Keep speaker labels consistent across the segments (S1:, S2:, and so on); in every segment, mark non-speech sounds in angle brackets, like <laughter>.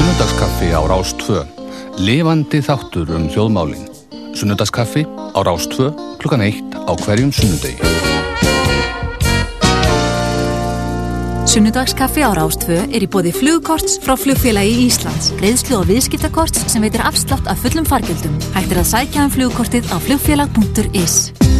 S1: Sunnudagskaffi á Rástfö Livandi þáttur um þjóðmálin. Sunnudagskaffi á Rástfö klukkan eitt á hverjum sunnudegi.
S2: Sunnudagskaffi á Rástfö er í bóði flugkorts frá flugfélagi Íslands. Greiðslu og viðskiptakorts sem veitir afslátt af fullum fargjöldum. Hættir að sækja um flugkortið á flugfélag.is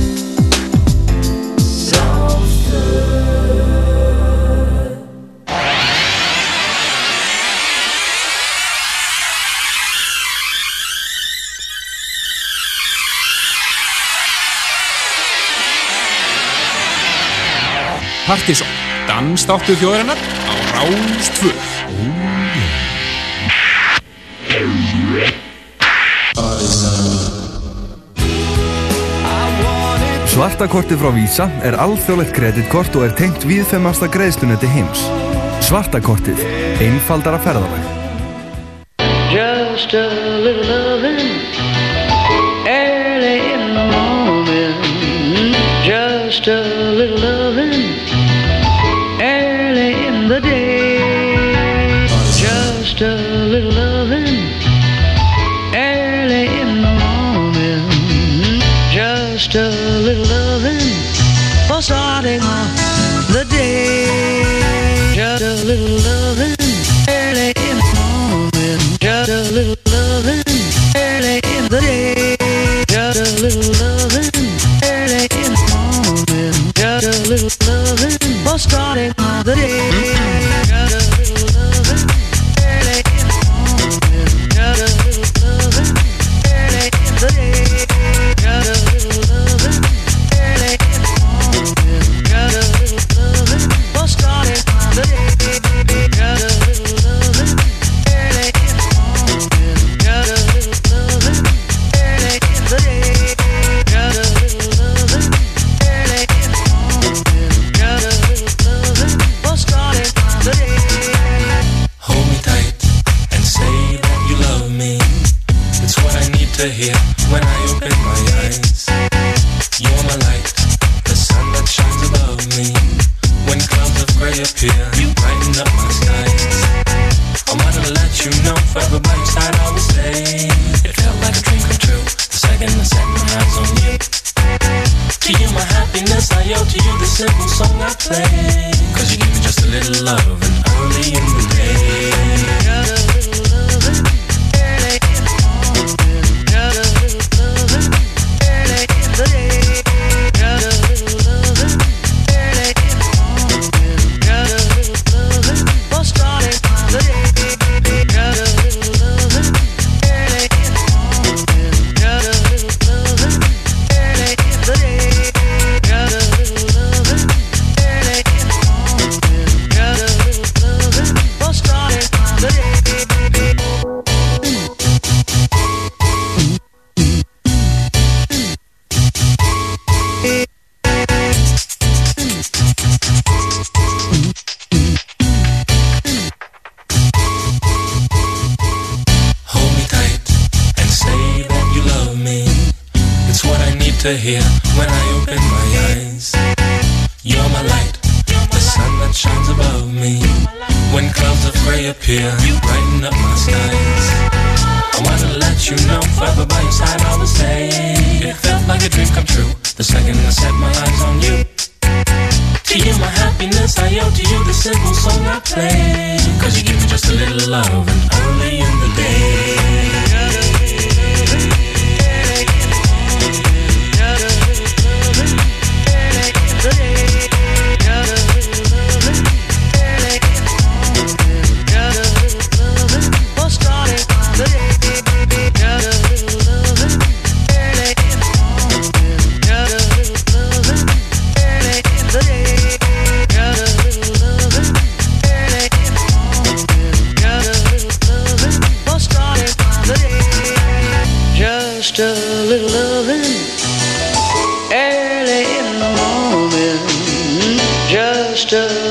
S3: Partizón, danstáttu þjóðurinnar á Ráðstvö.
S4: Svartakorti frá Vísa er alþjóðlegt kreditkort og er tengt viðfemasta greiðslunetti heims. Svartakortið, einfaldara
S5: ferðarvæg.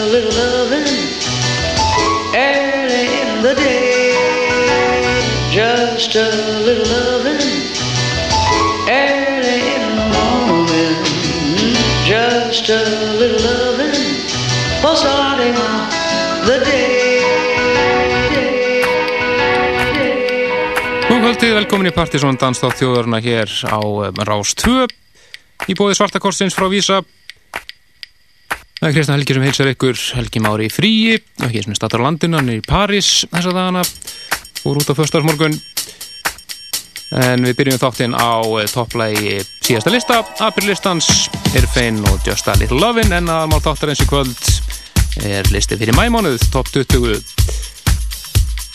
S5: little loving early in the day. Just a little loving early in the morning. Just a little loving for starting off the day.
S3: Núkvöldið, velkomin í Partíson Dansdótt þjóðurna hér á um, Rástö í bóði Svartakorsins frá Vísa Það er Kristján Helgi sem heilsar ykkur Helgi Mári í fríi ekki sem er statur á landinu, hann er í París þessa dagana, fór út á föstarsmorgun en við byrjum þáttinn á eh, topplægi síðasta lista, aprilistans Irfein og Just a Little Lovin' en að mál þáttar eins í kvöld er listi fyrir mæmánuð, topp 20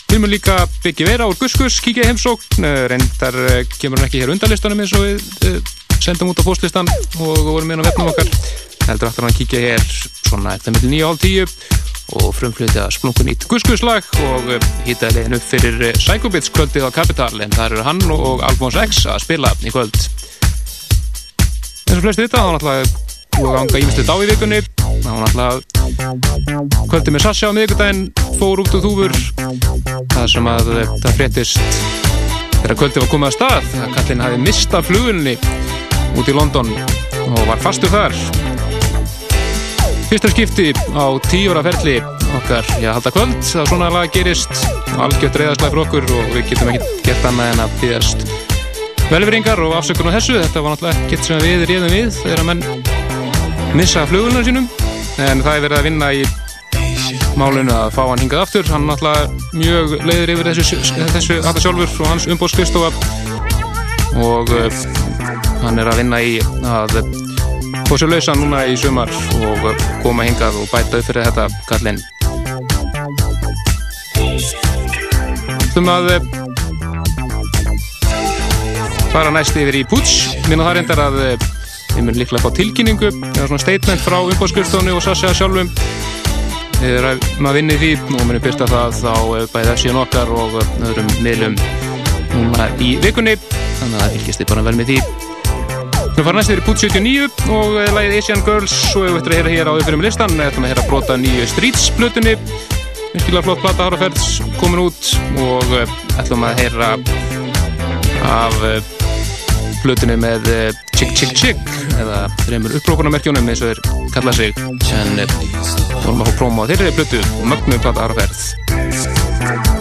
S3: Við munum líka byggja vera úr Guskus, kíkja í heimsókn, eh, reyndar eh, kemur hann ekki hér undarlistanum eins og við sendum út á fóstlistan og vorum hann á vefnum okkar. Heldur aftur að kíkja hér svona eftir mellum 9.30 og frumflutja splungun ít Guskus lag og hýtaði legin upp fyrir Psychobits kvöldið á Capital en það eru hann og Alfons X að spila í kvöld. En svo flestu þetta, þá náttúrulega að ganga ímestið á í vikunni. Þá náttúrulega kvöldið með Sasha á miðugudaginn fór út úr þúfur. Það sem að það fréttist þegar kvöldið var komið að stað að kallin hafi mistað flugulni út í London og var fastur þar fyrsta skipti á tíóra ferli okkar, já, halda kvöld það svona lag gerist. Algjört reyðaslega fyrir okkur og við getum ekki gert annað en að býðast velveringar og afsökun á þessu, þetta var náttúrulega ekkert sem við reyðum við þegar að menn missa flugulnar sínum en það er verið að vinna í málinu að fá hann hingað aftur. Hann náttúrulega mjög leiður yfir þessu, þessu þetta sjálfur og hans umbóðskristofa og uh, hann er að vinna í að sér lausa núna í sumar og koma hingað og bæta upp fyrir þetta kallinn Þum að uh, fara næst yfir í Puts. Minna það reyndar að við munum líklega fá tilkynningu eða svona statement frá umbóðskristofni og Sasha sjálfum. Við erum að vinna í því og munum byrsta það á bæðið F7 okkar og öðrum miðlum núna í vikunni. Þannig að fylgjast þið bara vel með því Við farum næst yfir Put 79 og lægið Asian Girls og við ætlum að heyra hér á því fyrir með listan við ætlum að heyra brota nýju Streets blutunni virkilega flott plata áraferðs komin út og ætlum að heyra af blutunni með Chick Chick Chick eða þreymur upprókunamerkjónum eins og þeir kalla sig. En vorum að fá próma á þeirri blutu og mögnu plata áraferð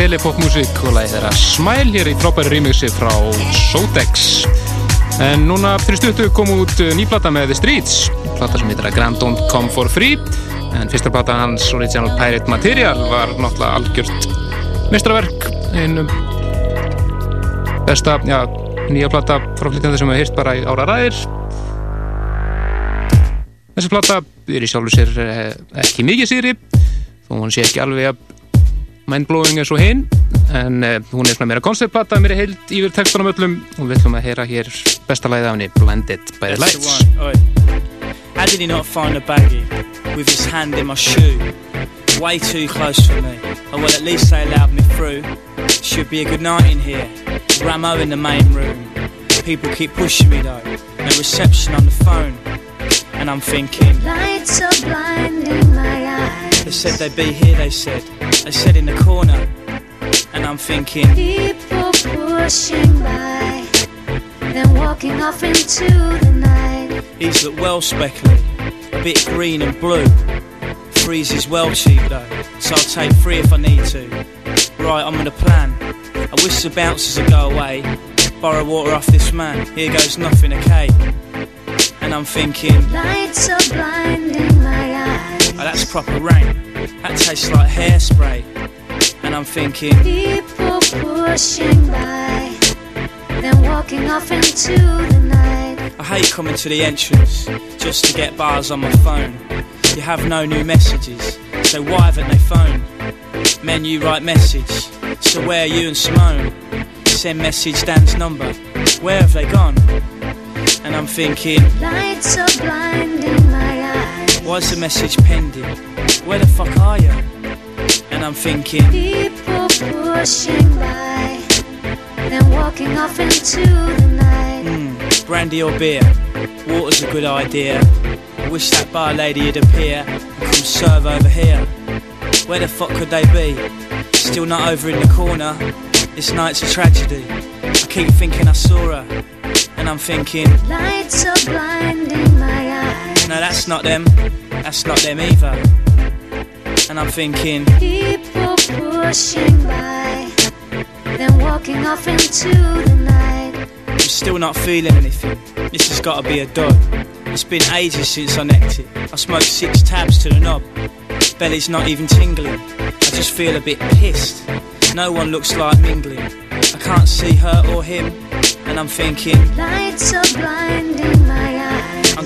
S3: telepopmusík og lagið þeirra Smile hér í frábæri remixi frá Sodex en núna fyrir stuttu kom út uh, nýplata með The Streets. Plata sem heitir að Grand Don't Come For Free. En fyrsta plata hans Original Pirate Material var náttúrulega algjört mestraverk einu besta, já, nýja plata frá flytjandi sem við hýrt bara í ára ræðir. Þessi plata er í sjálfu sér eh, ekki mikið sýri þó hún sé ekki alveg að mindblowing eins og hinn en uh, hún er svona meira konceptplata, meira heild yfir textunum öllum og við ætlum að heyra hér besta læða af henni, Blended by the Lights
S6: How did he not find a baggie with his hand in my shoe? Way too close for me. Oh well, at least they allowed me through. Should be a good night in here. Ramo in the main room. People keep pushing me though. No reception on the phone. And I'm thinking.
S7: Lights are blinding my eyes.
S6: They said they'd be here, they said. They said in the corner. And I'm thinking.
S7: People pushing by. Then walking off into the night.
S6: These look well speckled, A bit green and blue. Freeze is well cheap though. So I'll take three if I need to. Right, I'm gonna plan. I wish the bouncers would go away. Borrow water off this man. Here goes nothing, okay? And I'm thinking.
S7: Lights are blinding
S6: that's proper rain. That tastes like hairspray. And I'm thinking.
S7: People pushing by. Then walking off into the night.
S6: I hate coming to the entrance just to get bars on my phone. You have no new messages, so why haven't they phoned? Menu write message, so where are you and Simone? Send message Dan's number, where have they gone? And I'm thinking,
S7: Lights are blinding
S6: why's the message pending? Where the fuck are you? And I'm thinking,
S7: People pushing by. Then walking off into the night.
S6: hmm, brandy or beer? Water's a good idea. I wish that bar lady would appear and come serve over here. Where the fuck could they be? Still not over in the corner. This night's a tragedy. I keep thinking I saw her, and I'm thinking,
S7: Lights are blinding.
S6: No, that's not them. That's not them either. And I'm thinking,
S7: People pushing by. Then walking off into the night.
S6: I'm still not feeling anything. This has got to be a dud. It's been ages since I necked it. I smoked six tabs to the knob. Belly's not even tingling. I just feel a bit pissed. No one looks like mingling. I can't see her or him. And I'm thinking,
S7: Lights are blinding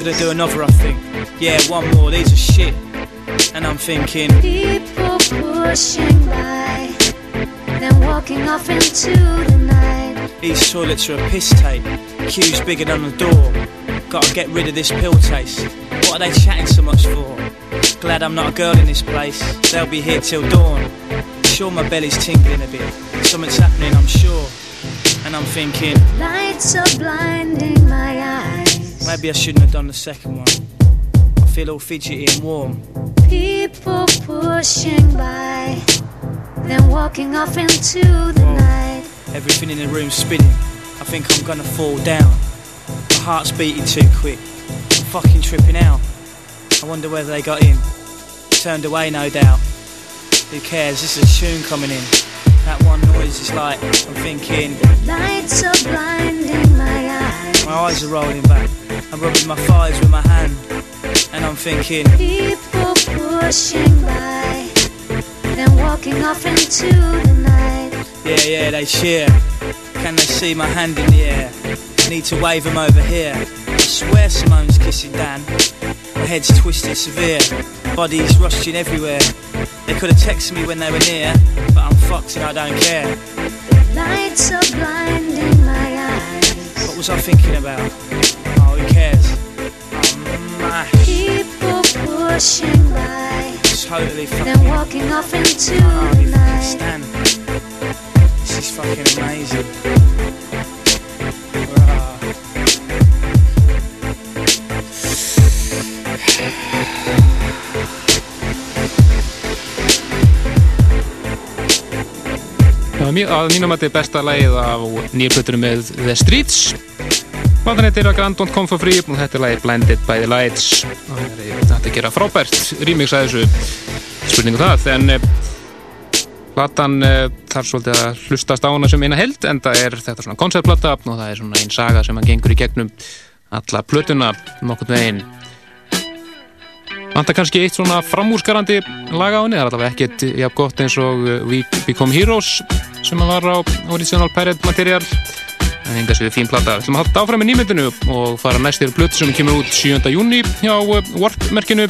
S6: gonna do another, I think. Yeah, one more, these are shit. And I'm thinking,
S7: People pushing by. Then walking off into the night.
S6: these toilets are a piss tape. Queues bigger than the door. Gotta get rid of this pill taste. What are they chatting so much for? Glad I'm not a girl in this place. They'll be here till dawn. Sure, my belly's tingling a bit. Something's happening, I'm sure. And I'm thinking,
S7: Lights are blinding my eyes.
S6: Maybe I shouldn't have done the second one. I feel all fidgety and warm.
S7: People pushing by. Then walking off into the night.
S6: Everything in the room's spinning. I think I'm gonna fall down. My heart's beating too quick. I'm fucking tripping out. I wonder whether they got in. Turned away, no doubt. Who cares? This is a tune coming in. That one noise is like, I'm thinking,
S7: Lights are blinding my eyes.
S6: my eyes are rolling back. I'm rubbing my thighs with my hand. And I'm thinking,
S7: People pushing by. Then walking off into the night.
S6: yeah, yeah, they cheer. Can they see my hand in the air? Need to wave them over here. I swear Simone's kissing Dan. My head's twisted severe. Bodies rushing everywhere. They could have texted me when they were near, but I'm fucked and I don't care.
S7: Lights are blinding my eyes.
S6: What was I thinking about? Oh, mashed.
S7: People pushing by.
S6: Totally fucking.
S7: Then walking off into
S6: I can't
S7: the
S6: even
S7: night.
S6: stand. This is fucking amazing.
S3: Það var mjög, að mínum að þetta er besta lagið á nýrplötunum með The Streets Platan heitir að Grand Don't Come For Free og þetta er lagið Blended by the Lights. Og það er þetta að gera frábært remix að þessu. Spurningu það en eh, Platan uh, þarf svolítið að hlustast á hana sem eina held en það er þetta svona konceptplata og það er svona einn saga sem að gengur í gegnum alla plötuna nokkurn veginn. Vanta kannski eitt svona framúrskarandi lag á henni, það er allavega ekkert jafn gott eins og uh, We Become Heroes sem að var á Original Pirate Material en enga séu fín plata. Við ætlum að halda áfram með nýmyndinu og fara næstir blötu sem kemur út 7. júni hjá uh, Warp-merkinu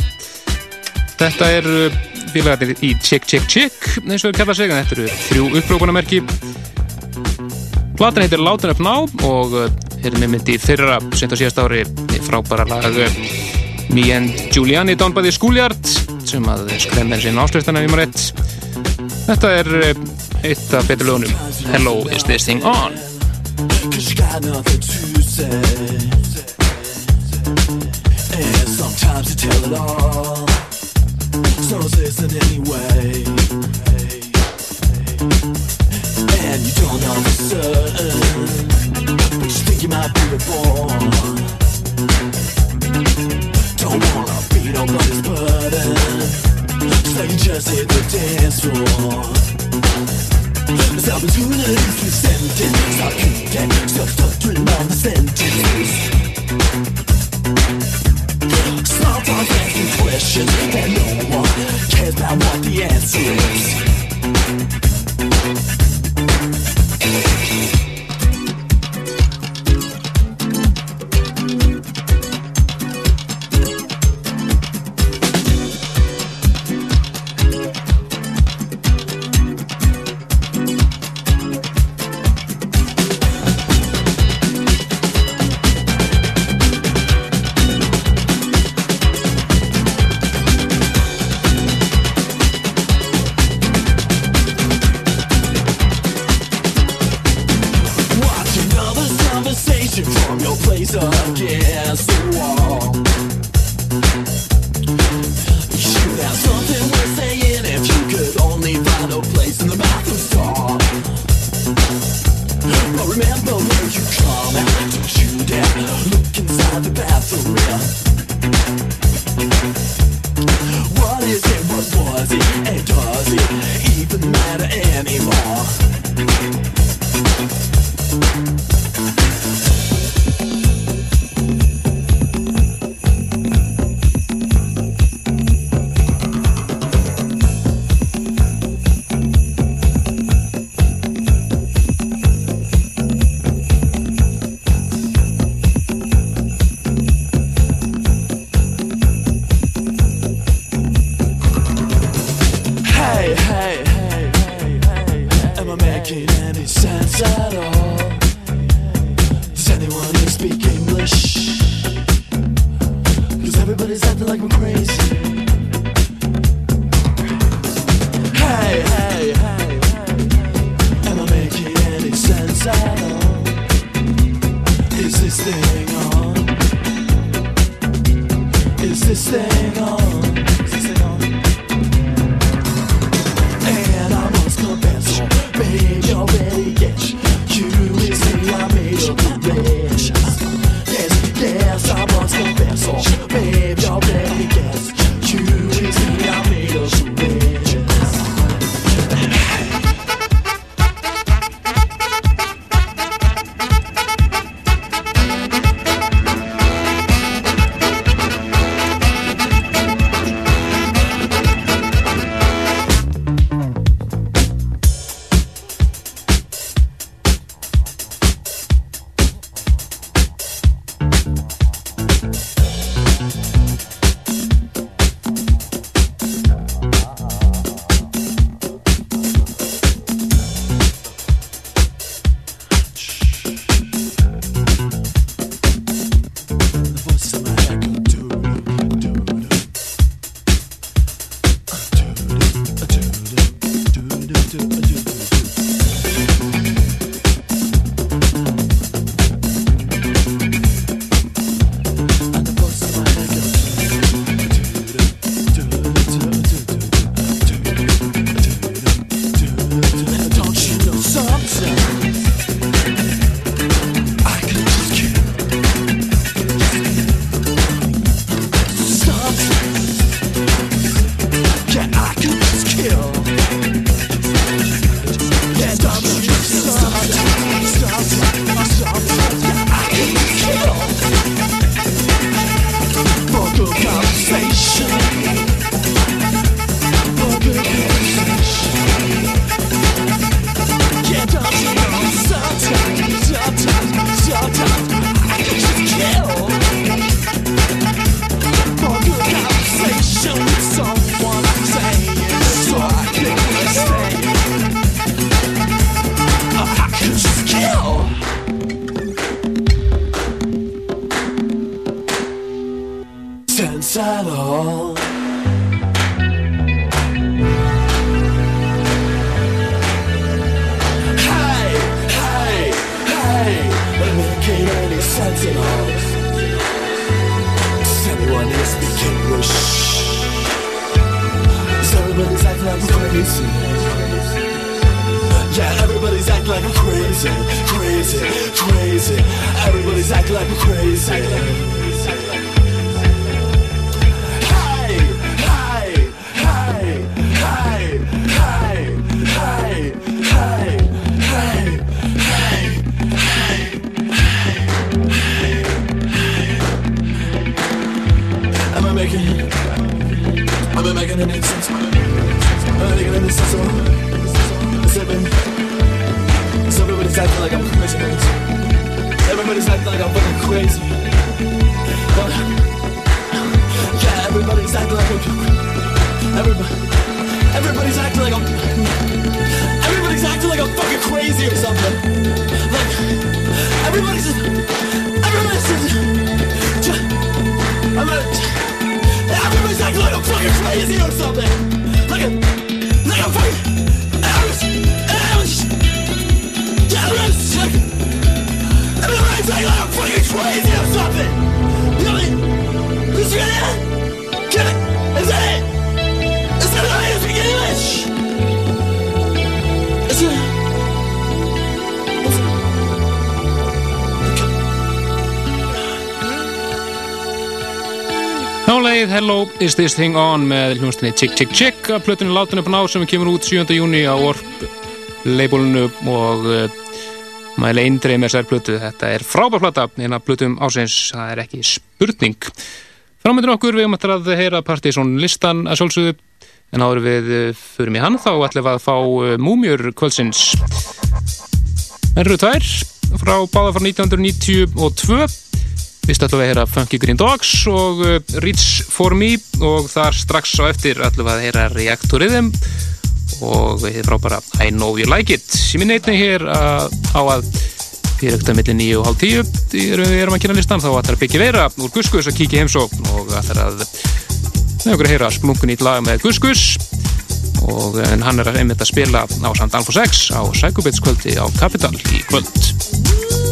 S3: Þetta er uh, félagarnir í Check Check Check eins og við kalla sig, en þetta eru þrjú upprópunamerki Platan heitir Loud Up Now og er með myndi þeirra sent á síðast ári frábæra lag Me and Giuliani Down by the Schoolyard sem að skremmer sín áslustana við maður rétt Þetta er eitt af betur lögunum Hello, is this thing on?
S8: Cause you got nothing to say And sometimes you tell it all. So listen anyway. And you don't know for certain But you think you might be reborn. Don't wanna beat nobody's burden So you just hit the dance floor there's opportunities to send it Stop keeping yourself stuck to long sentences Stop asking questions that no one cares about what the answer is Is This Thing On
S3: með hljónstinni Chick Chick Chick. Að plötunni Látin upp á ná sem kemur út 7. júni á Warp labelinu og uh, maður eindreið með þessar plötu. Þetta er frábærplata, eina plötum ásins það er ekki spurning. Framöndur okkur við um að heyra partysón listan að sjálfsögðu. En áður við uh, förum í hann þá ætlum við að fá uh, múmjur kvöldsins. En eru tvær frá báða frá 1992 Fyrst ætlum við að heyra Funky Green Dogs og Reach For Me og þar strax á eftir ætlum við að heyra React to Rhythm og við hefum frábara I Know You Like It. Sem er neitni hér að, á að fyrir ekkert að milli 9 og hálf 10 erum við erum að kynna listan þá ætlar að byggja vera úr Guskus að kíkja heimsókn og ætlar að með okkur að heyra splungun í lag með Guskus. Og hann er einmitt að spila á samt Alfa 6 á Sækubitskvöldi á Capital í kvöld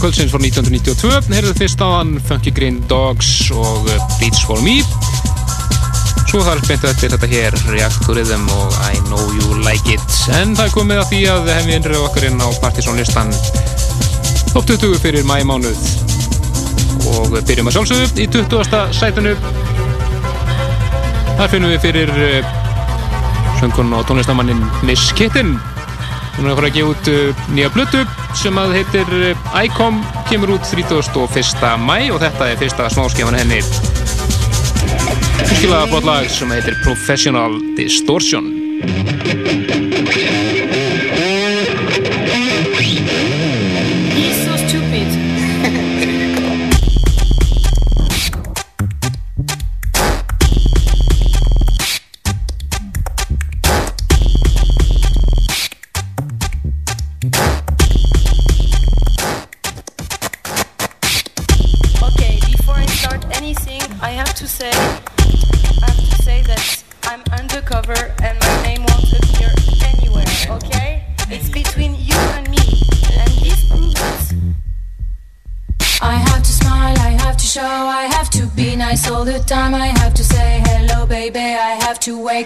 S3: kvöldsins frá 1992 heyrðu fyrst á hann Funky Green Dogs og uh, Beats for Me. Svo þar beintu eftir þetta hér Reaktorism og I Know You Like It. En það er komið að því að við hefum innröðu okkar inn á partysónlistan top 20 fyrir mæmánuð og byrjum að sjálfsögðu í 20. sætunu þar finnum við fyrir uh, söngun og tónlistamannin Miss Kitten. Hún er að fara að gefa út uh, nýja blötu sem að heitir uh, ICOM kemur út 31. mæ og þetta er fyrsta smáskefan henni Úrskilaða flott lag sem heitir Professional Distortion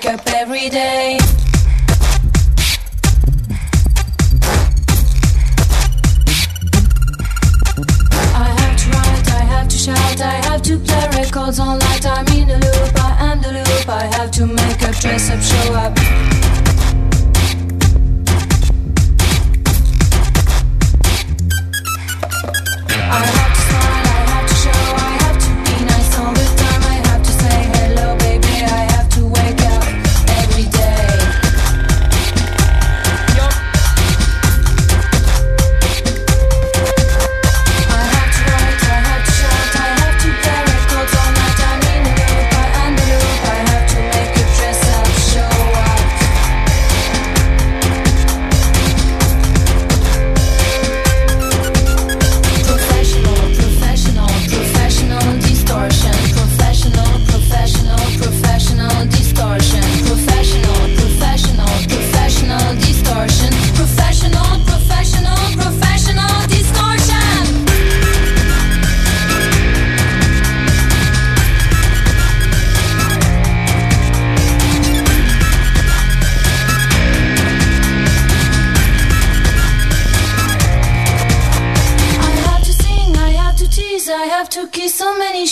S9: have to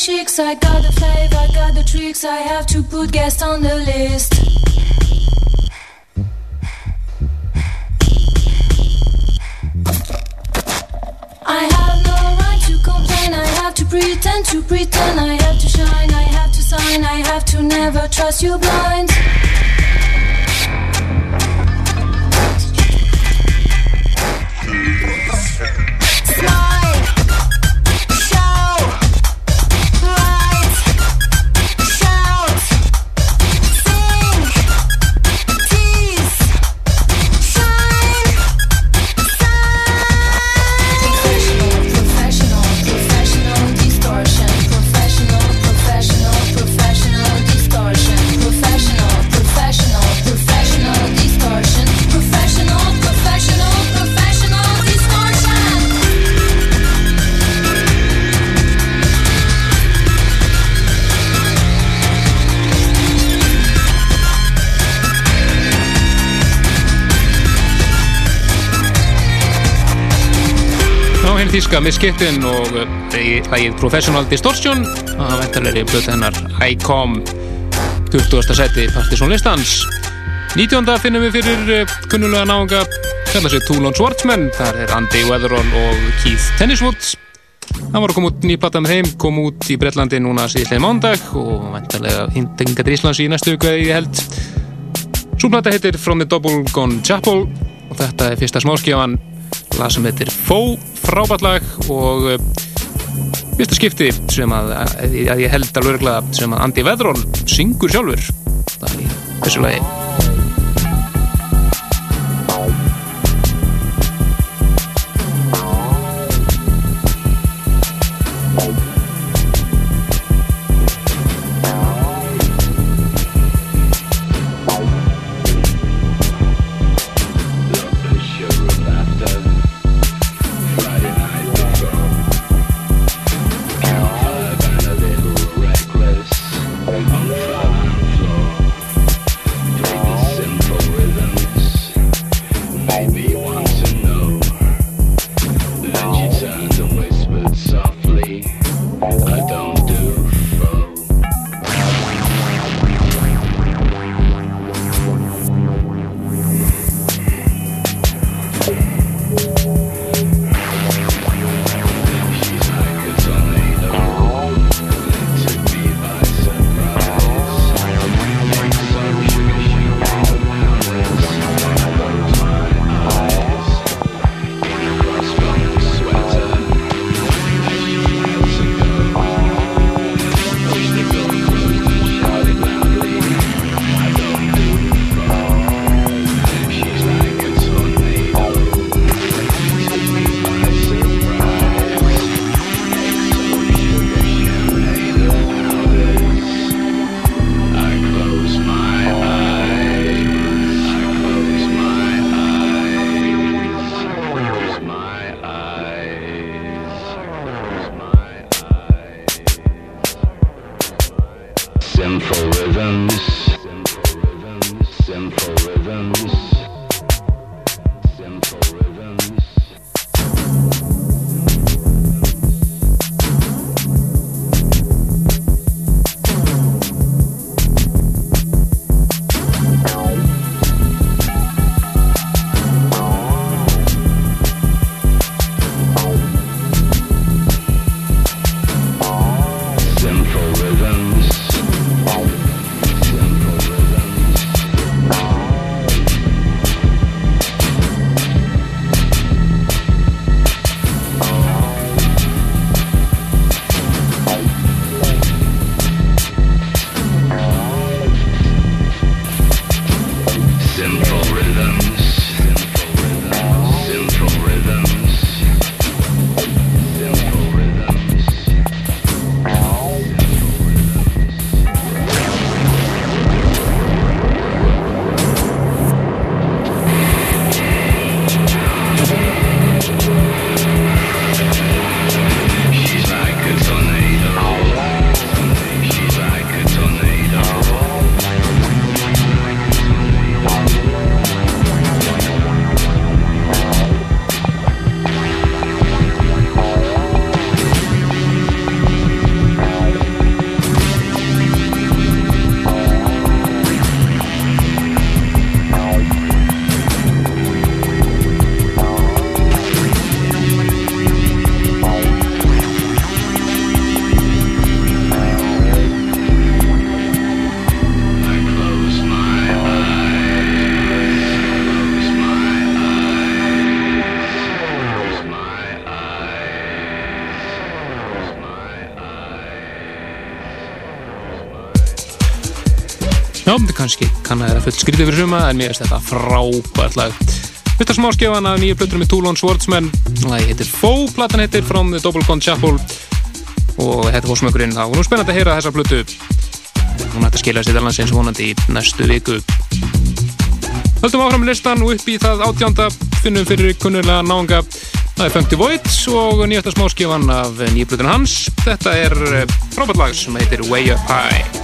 S10: chicks. I got the flavor, I got the tricks. I have to put guests on the list. I have no right to complain. I have to pretend to pretend. I have to shine. I have to sign. I have to never trust you blind.
S3: Þíska Miss Kitten og lægið Professional Distortion. Að vendarleiri blötu hennar. ICOM 20. seti partysónlistans 19. finnum við fyrir eh, kunnulega náunga kalla sig Toulon Schwartzman. Þar er Andy Weatherall og Keith Tenniswood hann var að koma út nýplata með þeim kom út í Breitlandi núna síðlega mándag og vendarlega hintinga til Íslands í næstu viku eða ég held. Súplata heitir From the Double Gone Chapel og þetta er fyrsta smáskjáan lag sem heitir Fó frábætlag og uh, fyrsta skipti sem að, að, ég held alveg sem að Andy Weatherall syngur sjálfur. Það er þessu lagi Já, þetta kannski kann að vera fullt skrítið fyrir suma en mér finnst þetta frábært lag. Fyrsta smáskefan af nýju plötur með Toulon Swordsman Lagi heitir Faux, platan heitir From the Double Gone Chapel og þetta fór smökurinn það var nú spennandi að heyra þessa plötu. Hún ætti að skilja sér til landsins vonandi í næstu viku. Höldum áfram listan og upp í það átjánda. Finnum fyrir kunnulega náunga. Það er Funky Void og nýjasta smáskefan af nýju plötun hans. Þetta er eh, frábært lag sem heitir Way Up High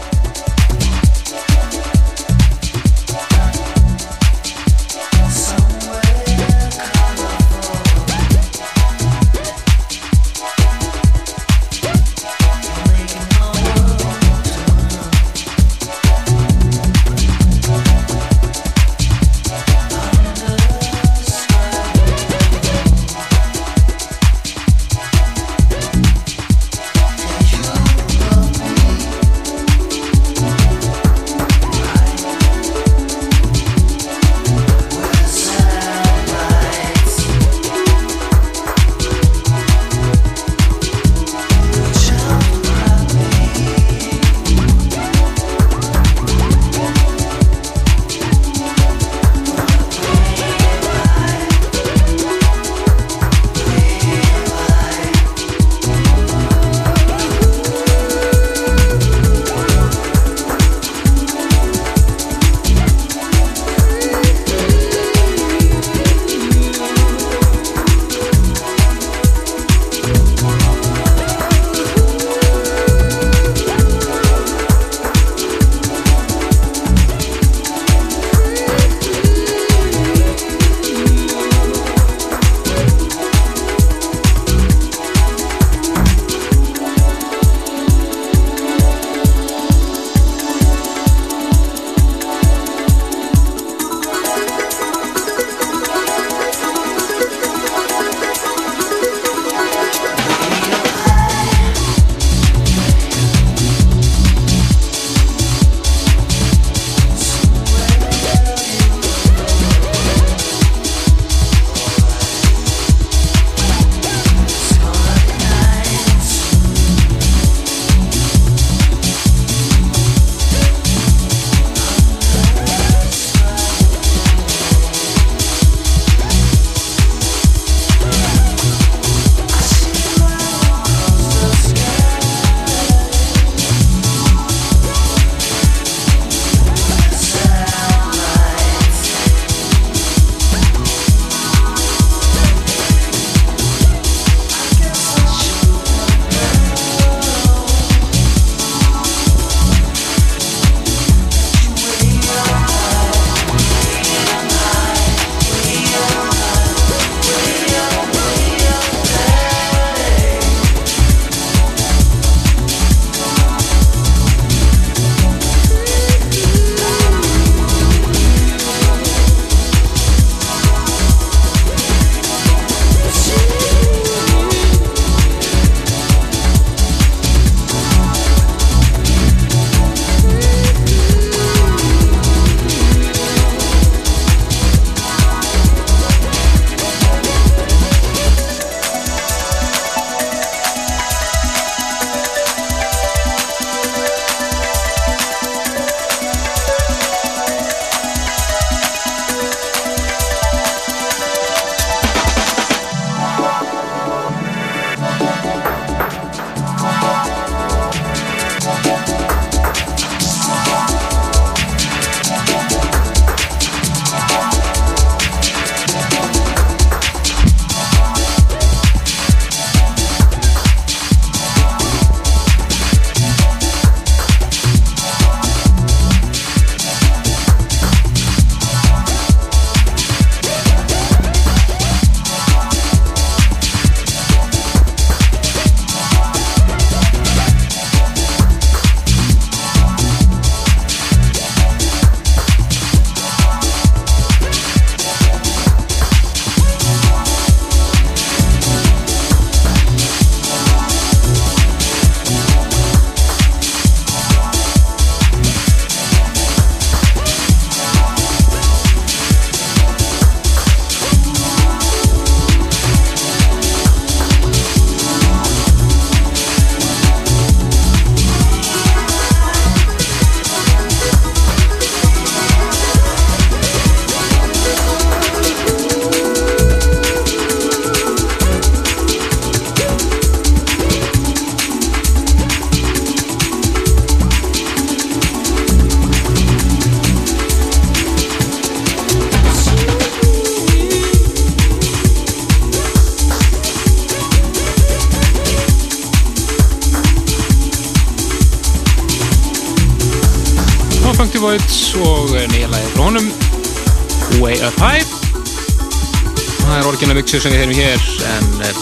S3: mixu sem við heyrum hér en eh,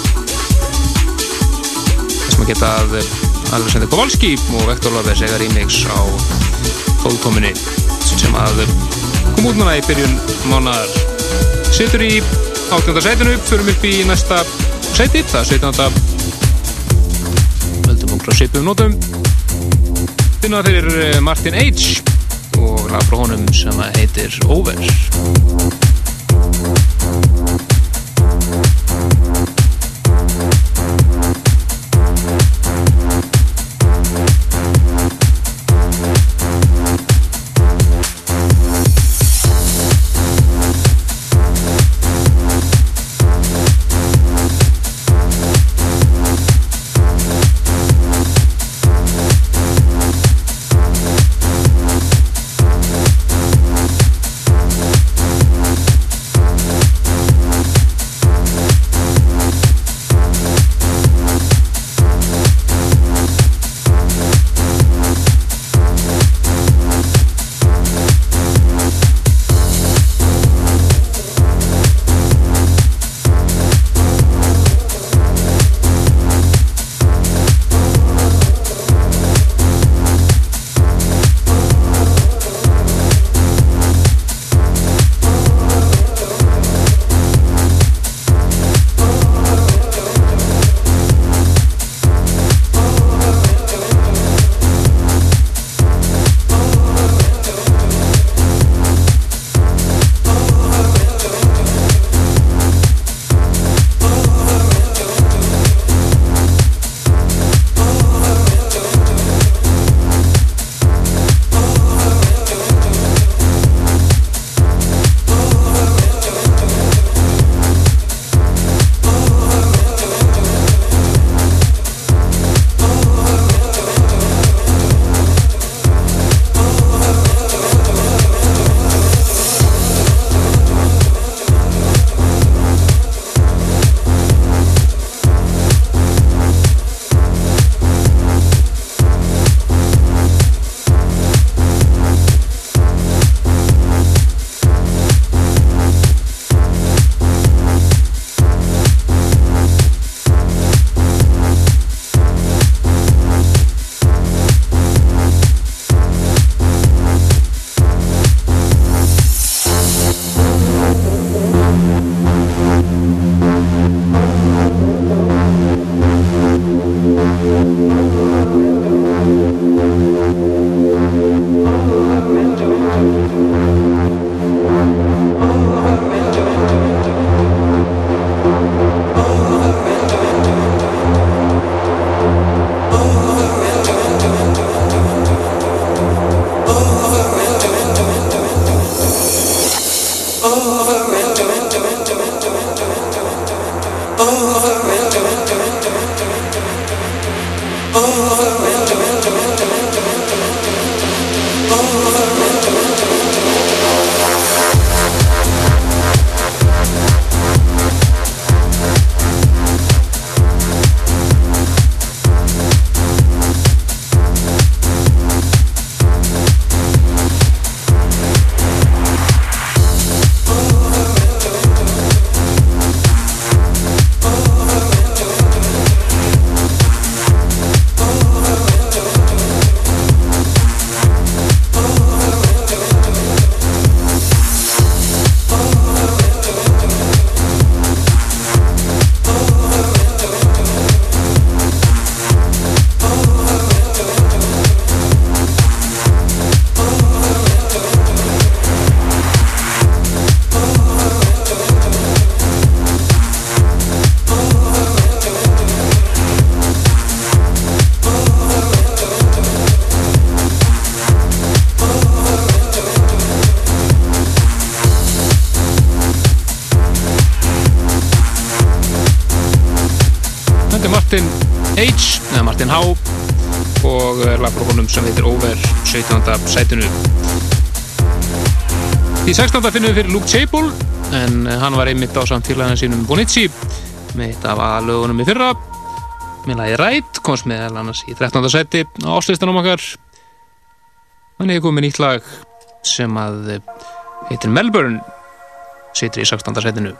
S3: þess maður geta að eh, Alexander Kowalski og Vektor Lopez eiga remix á fólktóminni sem að eh, kom út núna í byrjun mánar situr í 18. sætinu förum upp í næsta sæti það er 17. höldum okkur á sipum nótum finna eh, Martin H og lag frá honum sem heitir Over 17. sætinu Í 16. finnum við fyrir Luke Chapel en hann var einmitt á samtílaðan sínum Bonici með eitt af aðlögunum í fyrra með lagi Rætt komst með annars í 13. sæti á áslistanum okkar Þannig er komið nýtt lag sem að eh, heitir Melbourne situr í 16. setinu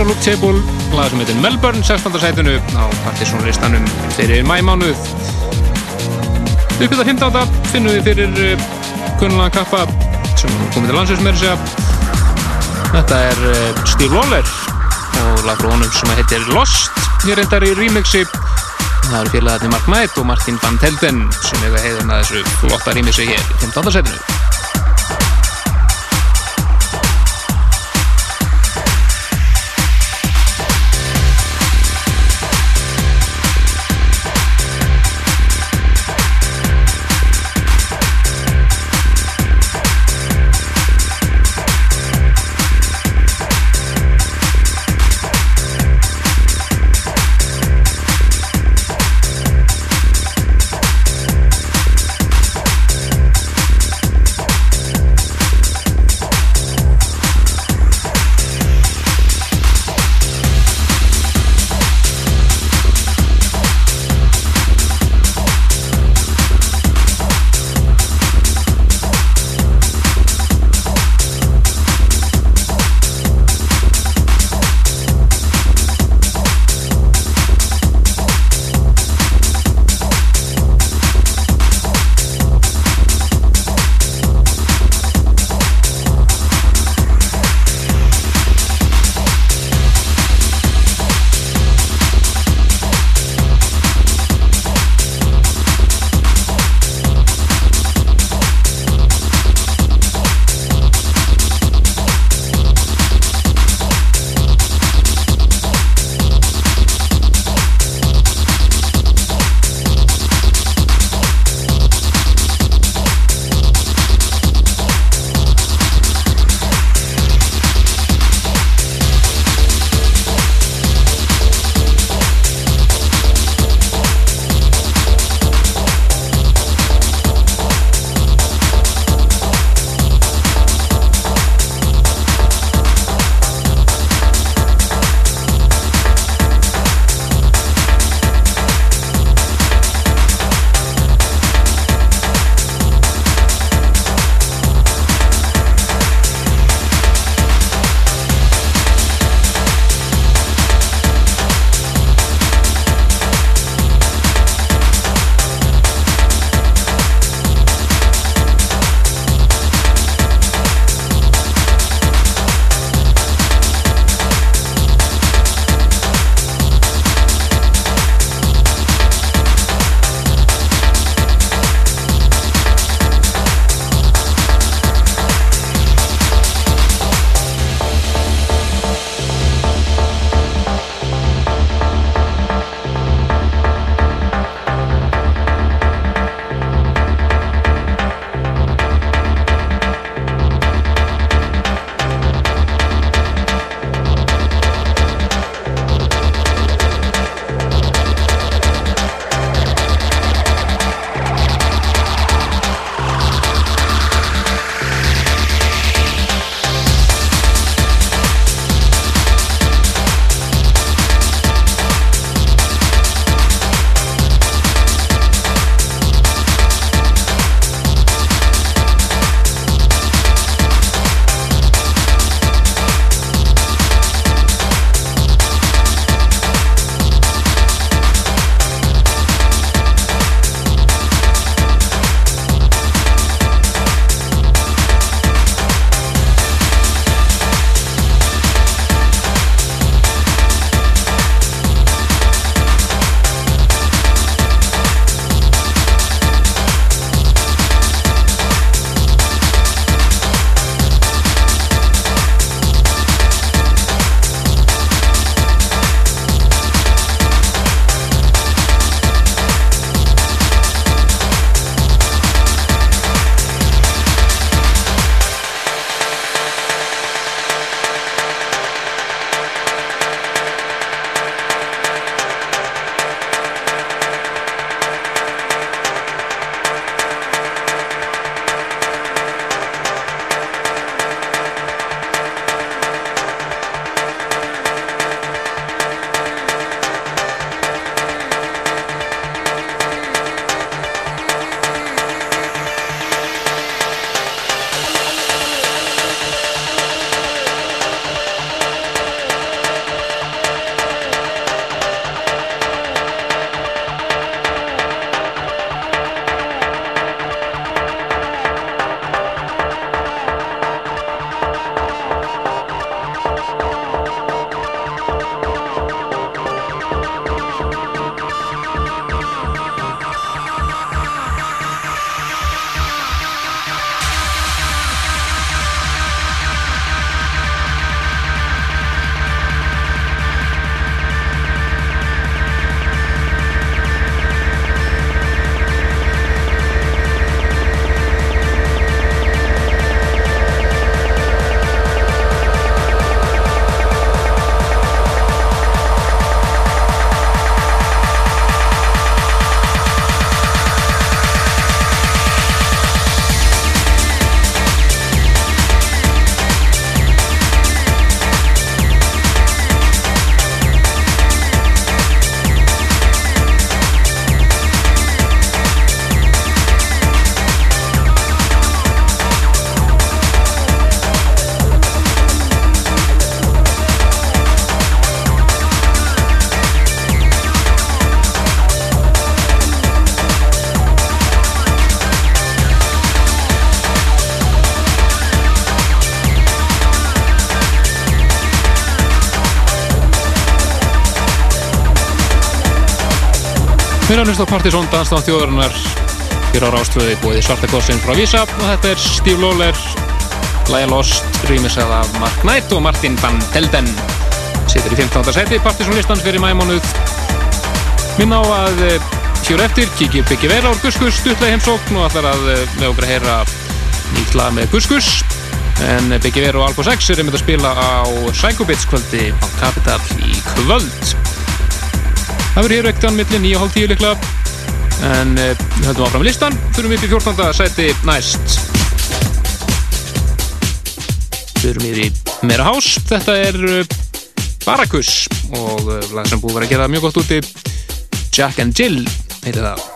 S3: frá Luke Table, lag sem heitir Melbourne, 16. sætinu á partysónlistanum fyrir mæmánuð. Uppið að 15. finnum við fyrir uh, kunnulega kappa sem komið til landsins með þess að þetta er uh, Steve Waller og lag frá honum sem heitir Lost, hér reyndar í remixi það eru félagarnir Mark Knight og Martin Van Telden sem hefur heiðin að þessu flotta remixi hér í 15. sætinu. Hlusta á Partizón Danstáð þjóðarinnar. Hér á Rástvöði búið Svartakossin frá Vísa og þetta er Steve Lawler Læja Lost, rýmisað af Mark Knight og Martin Van Helden. Situr í 15. seti Partizón listan fyrir mæmónuð minna á að eh, hér eftir kikið byggja vera úr Guskus stuttlega heimsókn og ætlar að eh, með okkur að heyra nýtt lag með Guskus. En byggja vera og Alfa 6 er einmitt að spila á Psychobits kvöldi á Capital í kvöld Það verður hér vektan millir 9.30 líklega en eh, við höldum áfram listan. Þurfum upp í 14. sæti næst. Þurfum yfir í meira hás. Þetta er eh, Barakus og eh, lag sem búið að vera að gera mjög gott úti. Jack and Jill heitir það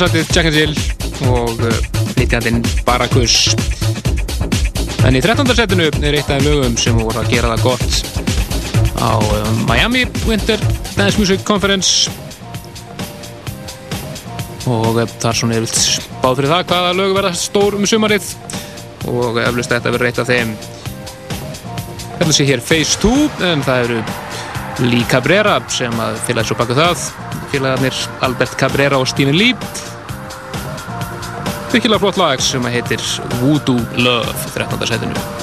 S3: þetta er 14. sætið Jack and Jill og uh, flytjandinn Barakus En í 13. sætinu er eitt af lögum sem voru að gera það gott á uh, Miami Winter Dance Music Conference og það er svona yfirlt báð fyrir það hvaða lög verða stór um sumarið og eflust þetta verður eitt af þeim Þetta sé hér Phase 2 en það eru Lee Cabrera sem að félags svo baka það félagarnir Albert Cabrera og Stephen Lee virkilega flott lag sem heitir Voodoo Love 13. setinu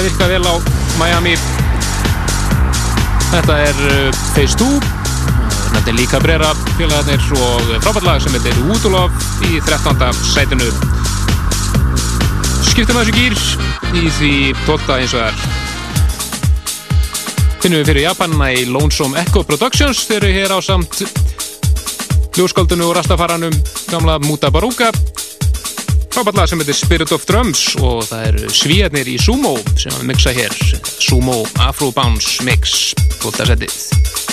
S11: að þetta virka vel á Miami Þetta er Phase 2 Þetta er líka breyra félagarnir og frábært lag sem heitir Woodlove í 13. sætinu Skiptum þessu gýr í því 12. eins og það er Finnum við fyrir Japanina í Lonesome Echo Productions þeir eru hér á samt ljóskaldinu og rastafaranum gamla Muta Baruka frábært lag sem heitir Spirit of Drums og það eru svíjarnir í Sumo sem að mixa hér Sumo Afro Bounce Mix 12. setið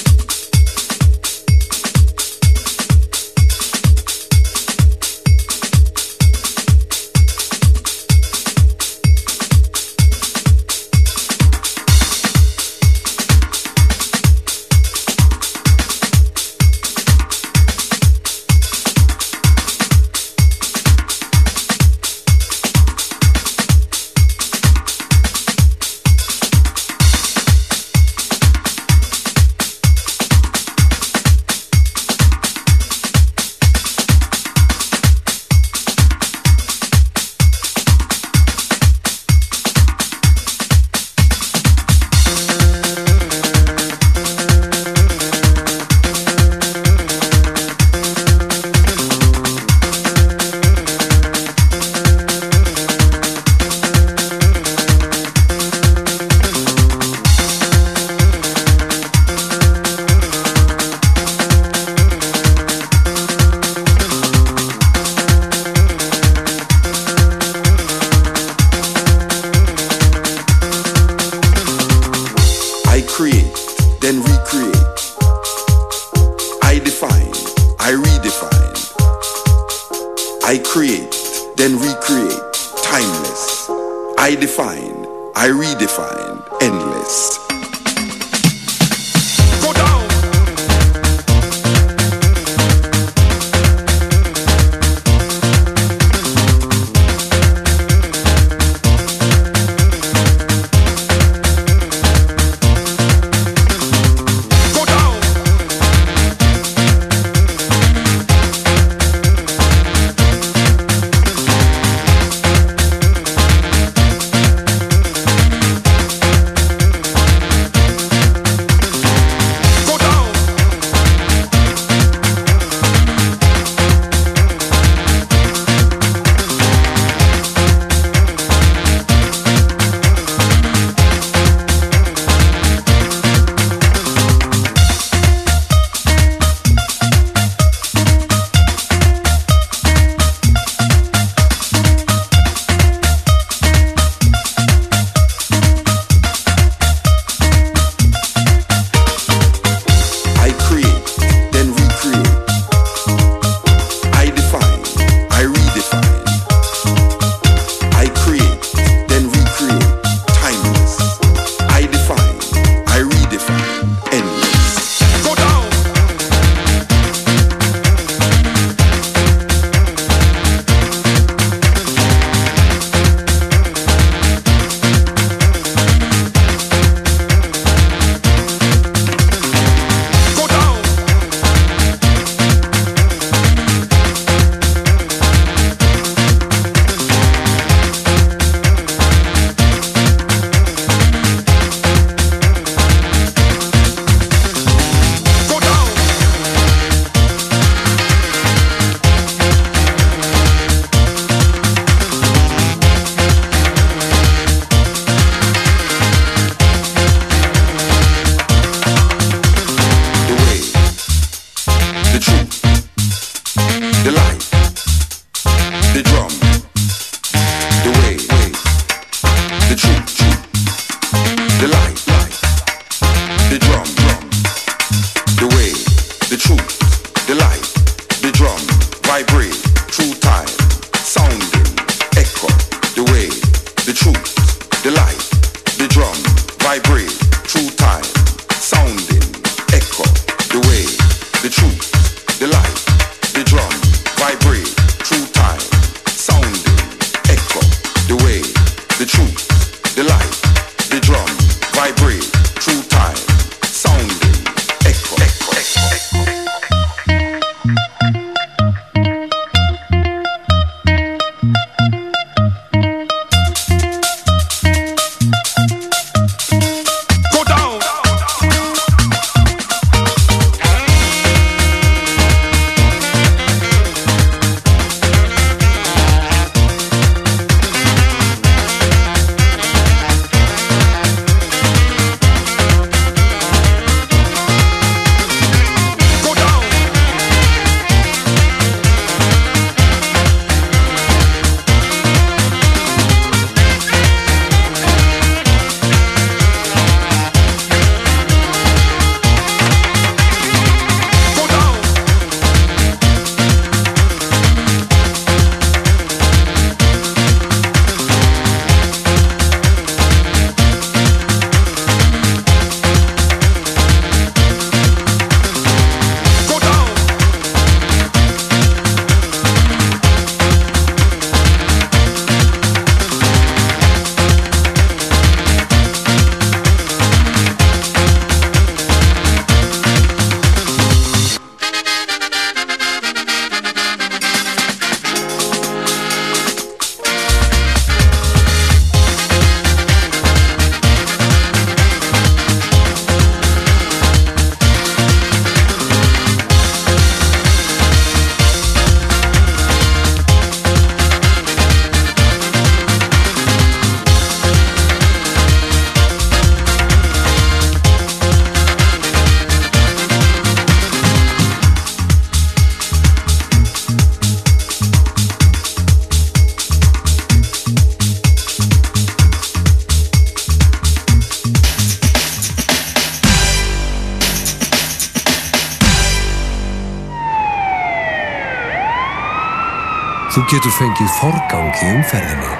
S12: getur fengið forgang í umferðinni.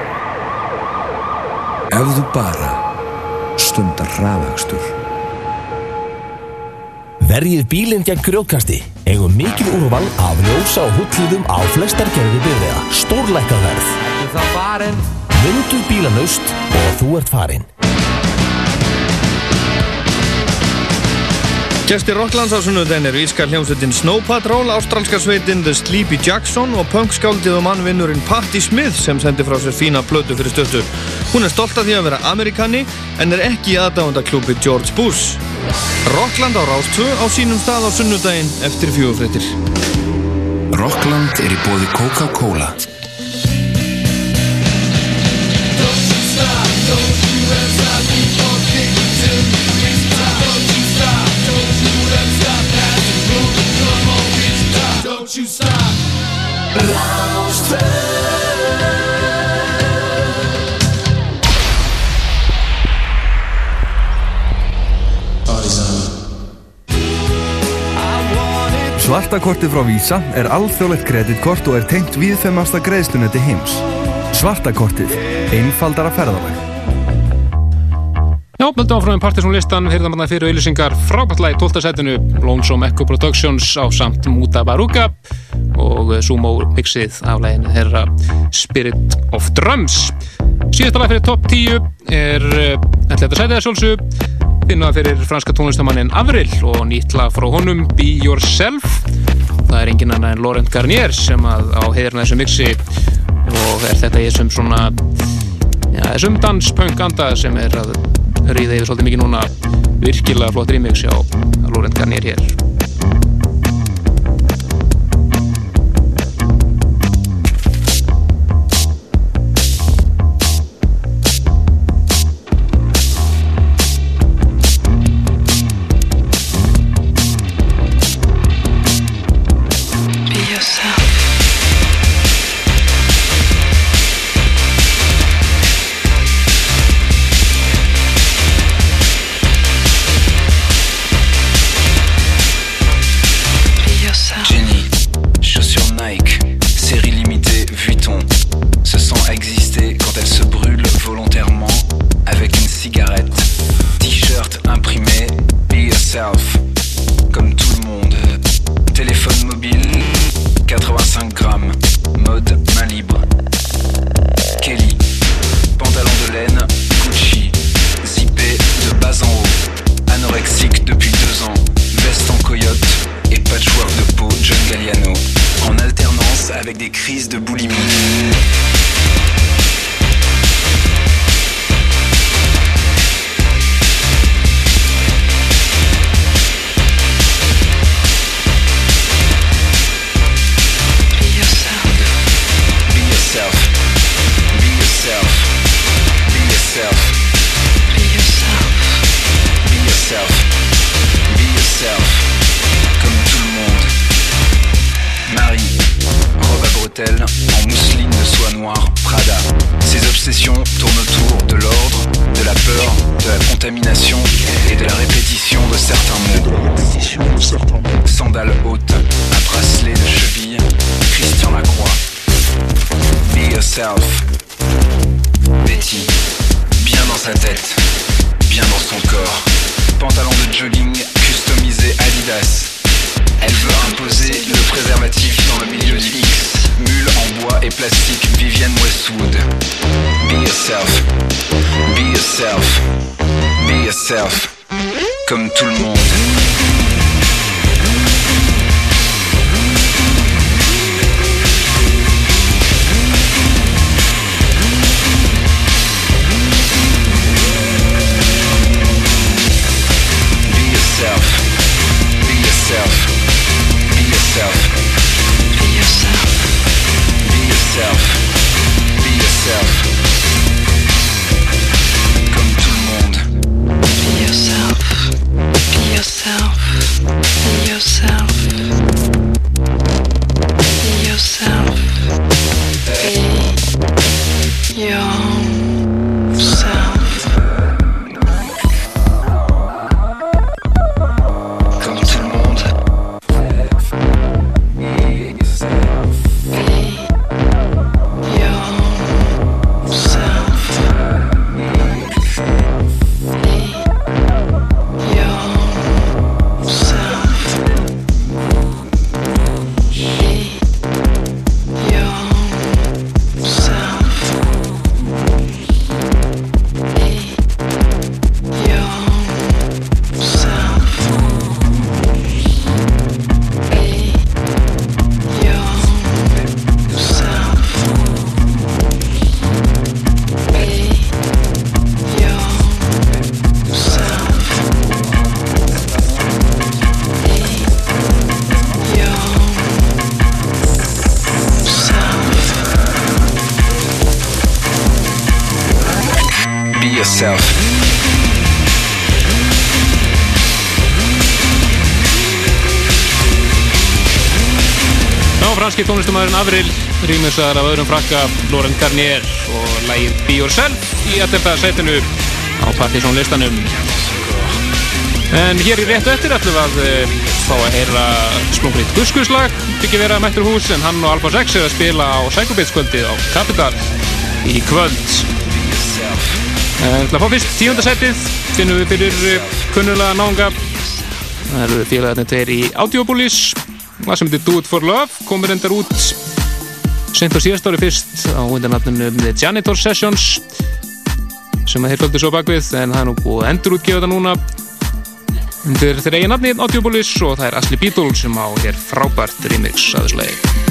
S12: Ef þú bara stundar hraðakstur.
S13: Verjið bílinn gegn grjótkasti. Eigum mikil úrval af ljósa og húttlíðum á flestar gerði byrðiða. Stórlækkað verð. Myndu bílanaust og þú ert farin.
S14: Gestir Rocklands á sunnudegin eru ískar hljómsveitin Snow Patrol, ástralska sveitin The Sleepy Jackson og punkskáldið og mannvinnurinn Patti Smith sem sendi frá sér fína plötu fyrir stöttu. Hún er stolt af því að vera amerikani en er ekki í aðdáðandaklúpi George Bush. Rockland á Rástvö á sínum stað á sunnudegin eftir fjögufréttir.
S15: Rockland er í bóði Coca-Cola.
S4: Svartakortið frá Visa er alþjóðlegt kreditkort og er tengt viðfemasta greiðslunetti heims. Svartakortið. Einfaldara ferðalag.
S16: Já, möldum áfram um Partiðsson listan, heyrðum hann fyrir auðlýsingar frábært lag í 12. setinu, Lonesome Echo Productions á samt Muta Baruka og Sumo mixið af læginu þeirra Spirit of Drums. Síðasta lag fyrir top 10 er ætla þetta sætið að sjálfsög finna fyrir franska tónlistamannin Avril og nýtt lag frá honum Be Yourself. Það er engin annað en Laurent Garnier sem að á heiðirna þessu mixi og er þetta í þessum svona já, þessum danspunk anda sem er að ríða yfir svolítið mikið núna virkilega flott remix á Laurent Garnier hér
S3: rýmisar af öðrum frakka Laurent Garnier og lægið Be Yourself í 11. setinu á Partiðsson listanum en hér í réttu eftir ætlum að eh, fá að heyra splungrið Guskuslag byggja vera mættur hús en hann og Alfa 6 er að spila á Psychobits-kvöldið á Capital í kvöld. En til að fá fyrst tíundasætið finnum við fyrir eh, kunnulega náunga. Það eru félagarnir tveir í Audiopolis það sem heitir Do It For Love komur endar út sent á síðast ári fyrst á undirnafninu The Janitor Sessions sem að þeir fölgdu svo bakvið en það er nú búið að endur útgefa þetta núna undir þeirra eigin nafni Audiopolis og það er Asli Beatle sem á hér frábært remix að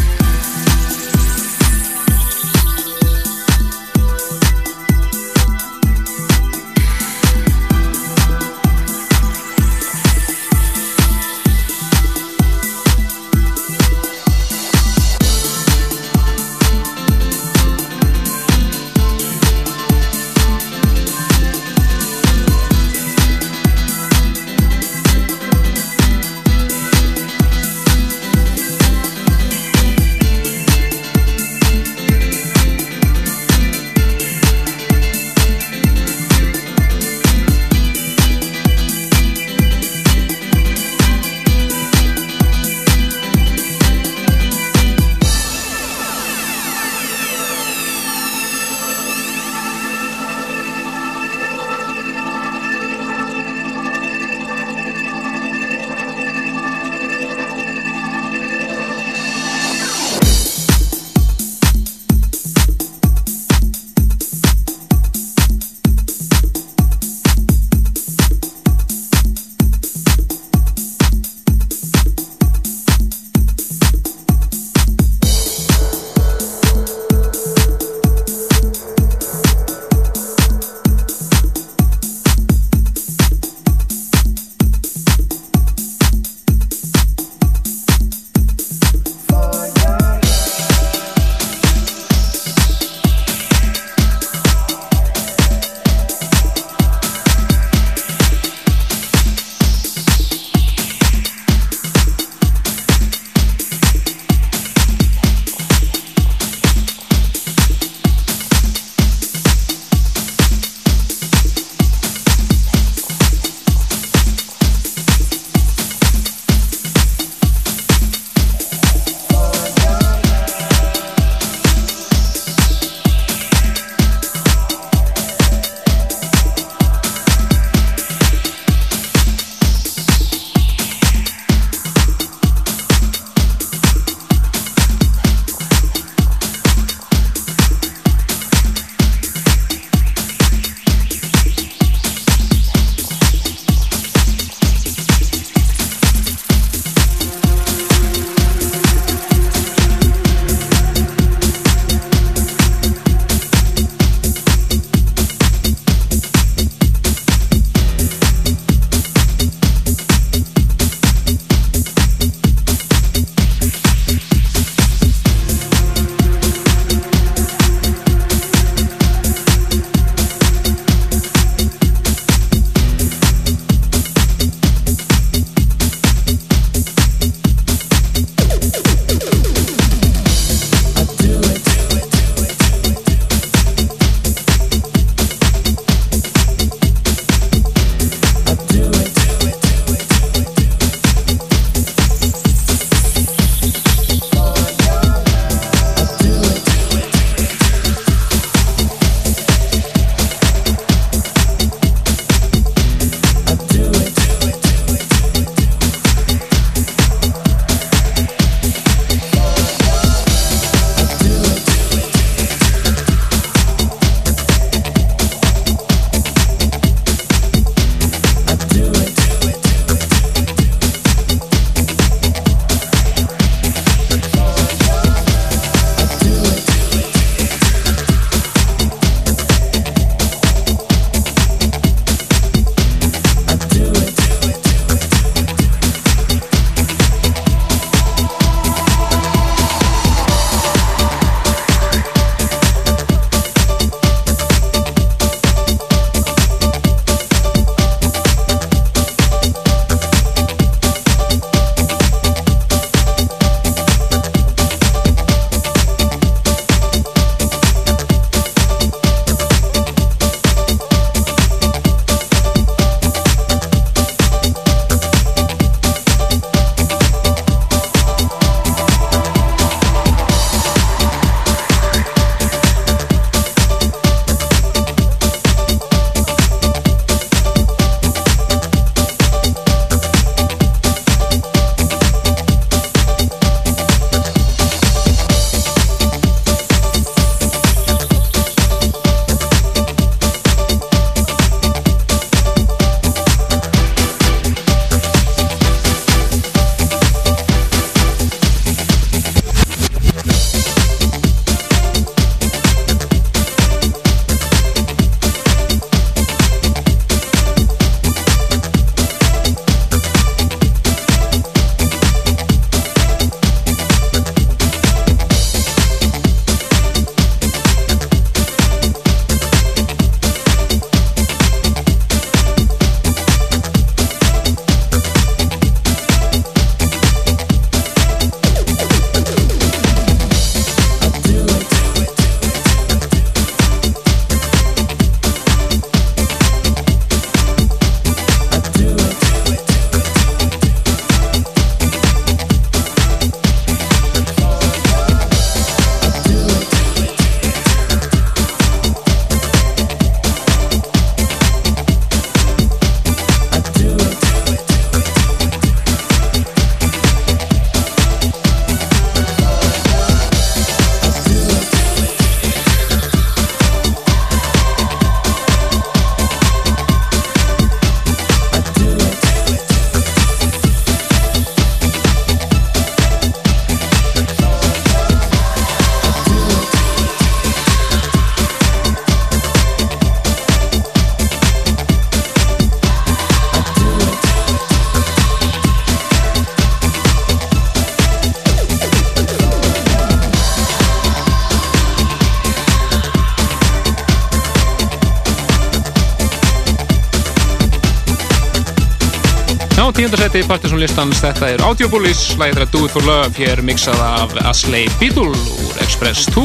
S3: tíundarsæti Partisan listans, þetta er Audiobullis, lægið þeirra Do It For Love, hér mixað af Asley Beetle úr Express 2.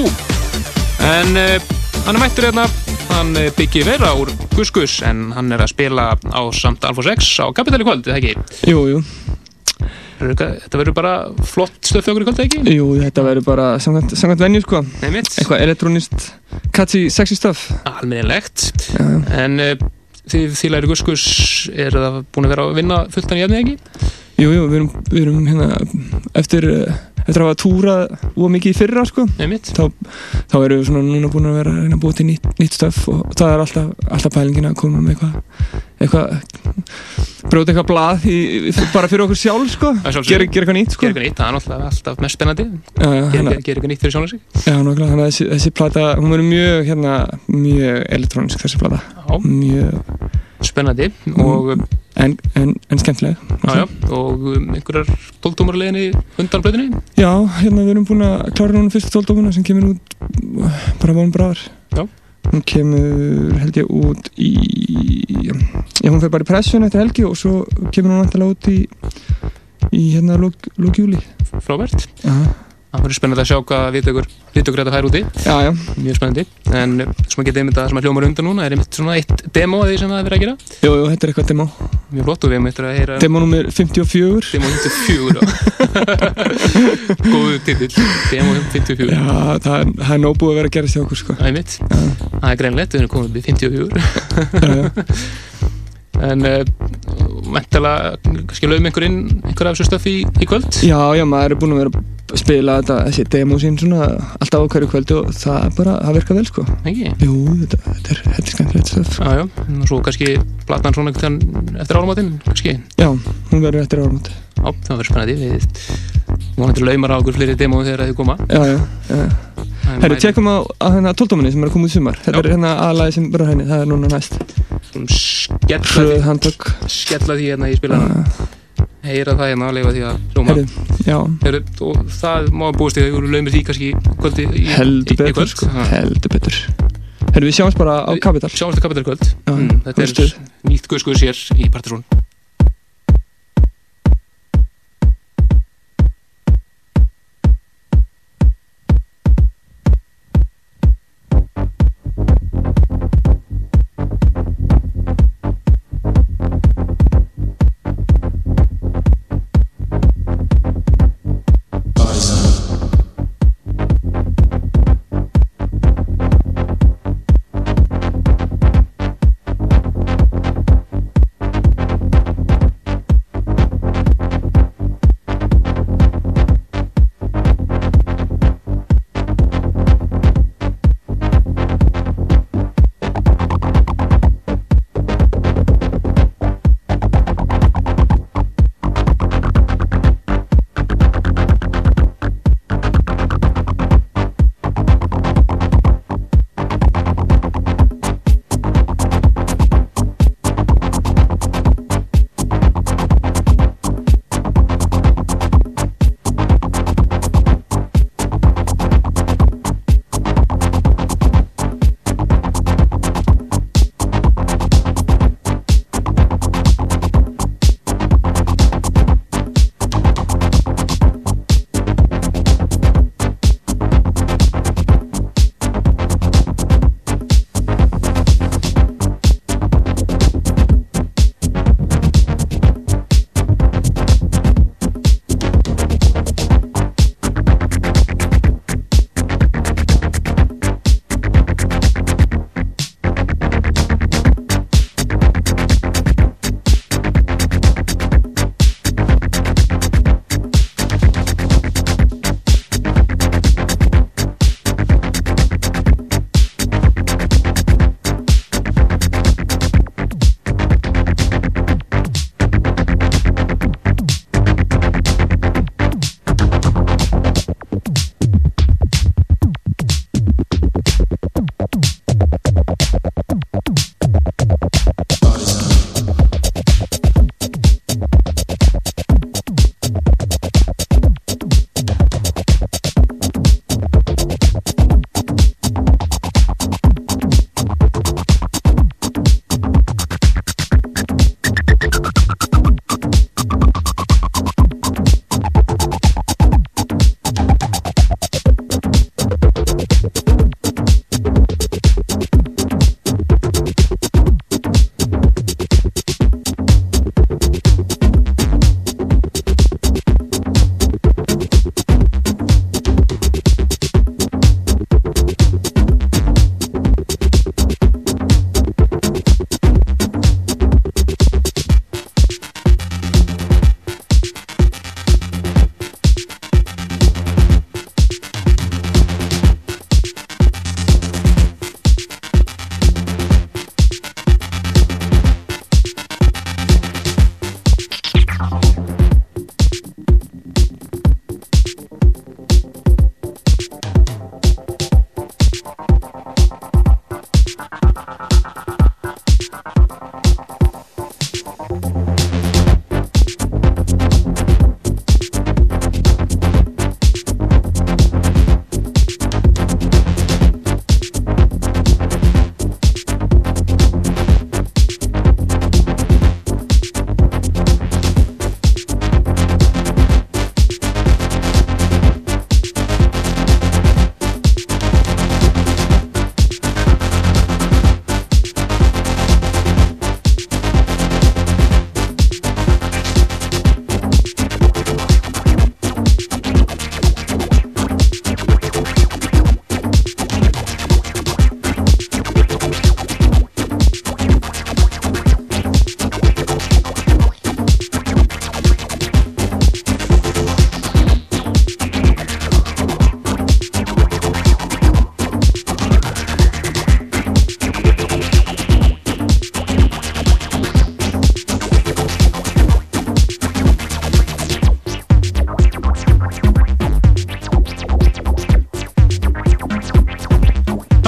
S3: En uh, hann er mættur hérna, hann eh, byggir vera úr Gus Gus, en hann er að spila á samt Alfa 6 á Kapitali kvöld, eða ekki?
S17: Jú, jú.
S3: Þetta verður bara flott stöð okkur í kvöld, eða ekki?
S17: Jú, þetta verður bara samkvæmt, samkvæmt venju, sko.
S3: Einmitt.
S17: Eitthvað elektronist, catchy, sexy stuff.
S3: Almennilegt. En uh, þið, þið læri Gus Gus, er það búin að vera að vinna fulltan í efni, ekki?
S17: Jú, jú, við erum, við erum hérna eftir, eftir að hafa túrað úr mikið fyrra, sko. Þá, þá erum við núna búin að vera að búa til nýtt, nýtt stöf og það er alltaf, alltaf pælingin að koma með eitthvað, eitthvað, bróta eitthvað blað í, bara fyrir okkur sjálf, sko. Gera eitthvað nýtt, sko.
S3: Gera eitthvað nýtt, það er náttúrulega alltaf mest spennandi. Gera
S17: hérna-
S3: gera eitthvað nýtt fyrir sjálf.
S17: Já, nákvæmlega, þannig að þessi, þessi plata, hún verður mjög, hérna, mjög elektrónisk þessi plata.
S3: Já.
S17: Mjög...
S3: Spennandi og...
S17: En, en, en skemmtileg.
S3: Já, já, og um, einhverjar tóltómarleginni undan blöðinni?
S17: Já, hérna við erum búin að klára núna fyrstu tóldómuna sem kemur út bara vonum bráðar.
S3: Já.
S17: Hún kemur, held ég, út í, já, hún fer bara í pressun eftir helgi og svo kemur hún vantilega út í, í hérna lók, lók júli.
S3: Frábært. Það verður spennandi að sjá hvað viðtökur, viðtökur þetta fær úti.
S17: Já, já.
S3: Mjög spennandi. En uh, sem að geta einmitt að sem að hljómar undan núna er einmitt svona eitt demo að því sem það er verið að gera.
S17: Jú, jú, þetta er eitthvað demo.
S3: Mjög flott og við einmitt að heyra...
S17: Demo nummer 54.
S3: Demo 54, já. <laughs> Góðu titill. Demo 54.
S17: Já, það er, það er nóg búið að vera að gera sér okkur, sko.
S3: Það er mitt. Það er greinlegt, við erum komið upp í 54. <laughs> En mentala, kannski laum einhver inn einhver af þessu stöfi í, í kvöld?
S17: Já, já, maður er búin að vera spila þetta, þessi demo sín svona alltaf á hverju kvöldu og það er bara, það virkar vel, sko.
S3: Ekki?
S17: Jú, þetta, þetta er, er skemmtilegt stöf.
S3: Já, já, og svo kannski platnan svona eftir áramátinn, kannski?
S17: Já, hún verður eftir áramátinn.
S3: Já, það verður spennandi, við vonandi laumar á okkur fleiri demóðu þegar þið koma.
S17: Já, já, já. Herru, tjekkum á, á hérna tóltóminni sem er að koma út í sumar. Þetta er hérna aðlagi sem bara henni, það er núna næst.
S3: Skella því, skella því hérna í spilana. Heyra það hérna að leifa því að hljóma.
S17: Herru,
S3: og það má búist því að þú laumir því kannski í kvöldi í,
S17: Heldur
S3: í, í
S17: betur,
S3: kvöld.
S17: sko. Heldur betur. Herru, við sjáumst bara á Kapital.
S3: Sjáumst á Kapital kvöld. Mm, þetta er nýtt guðskuðs hér í Partisón.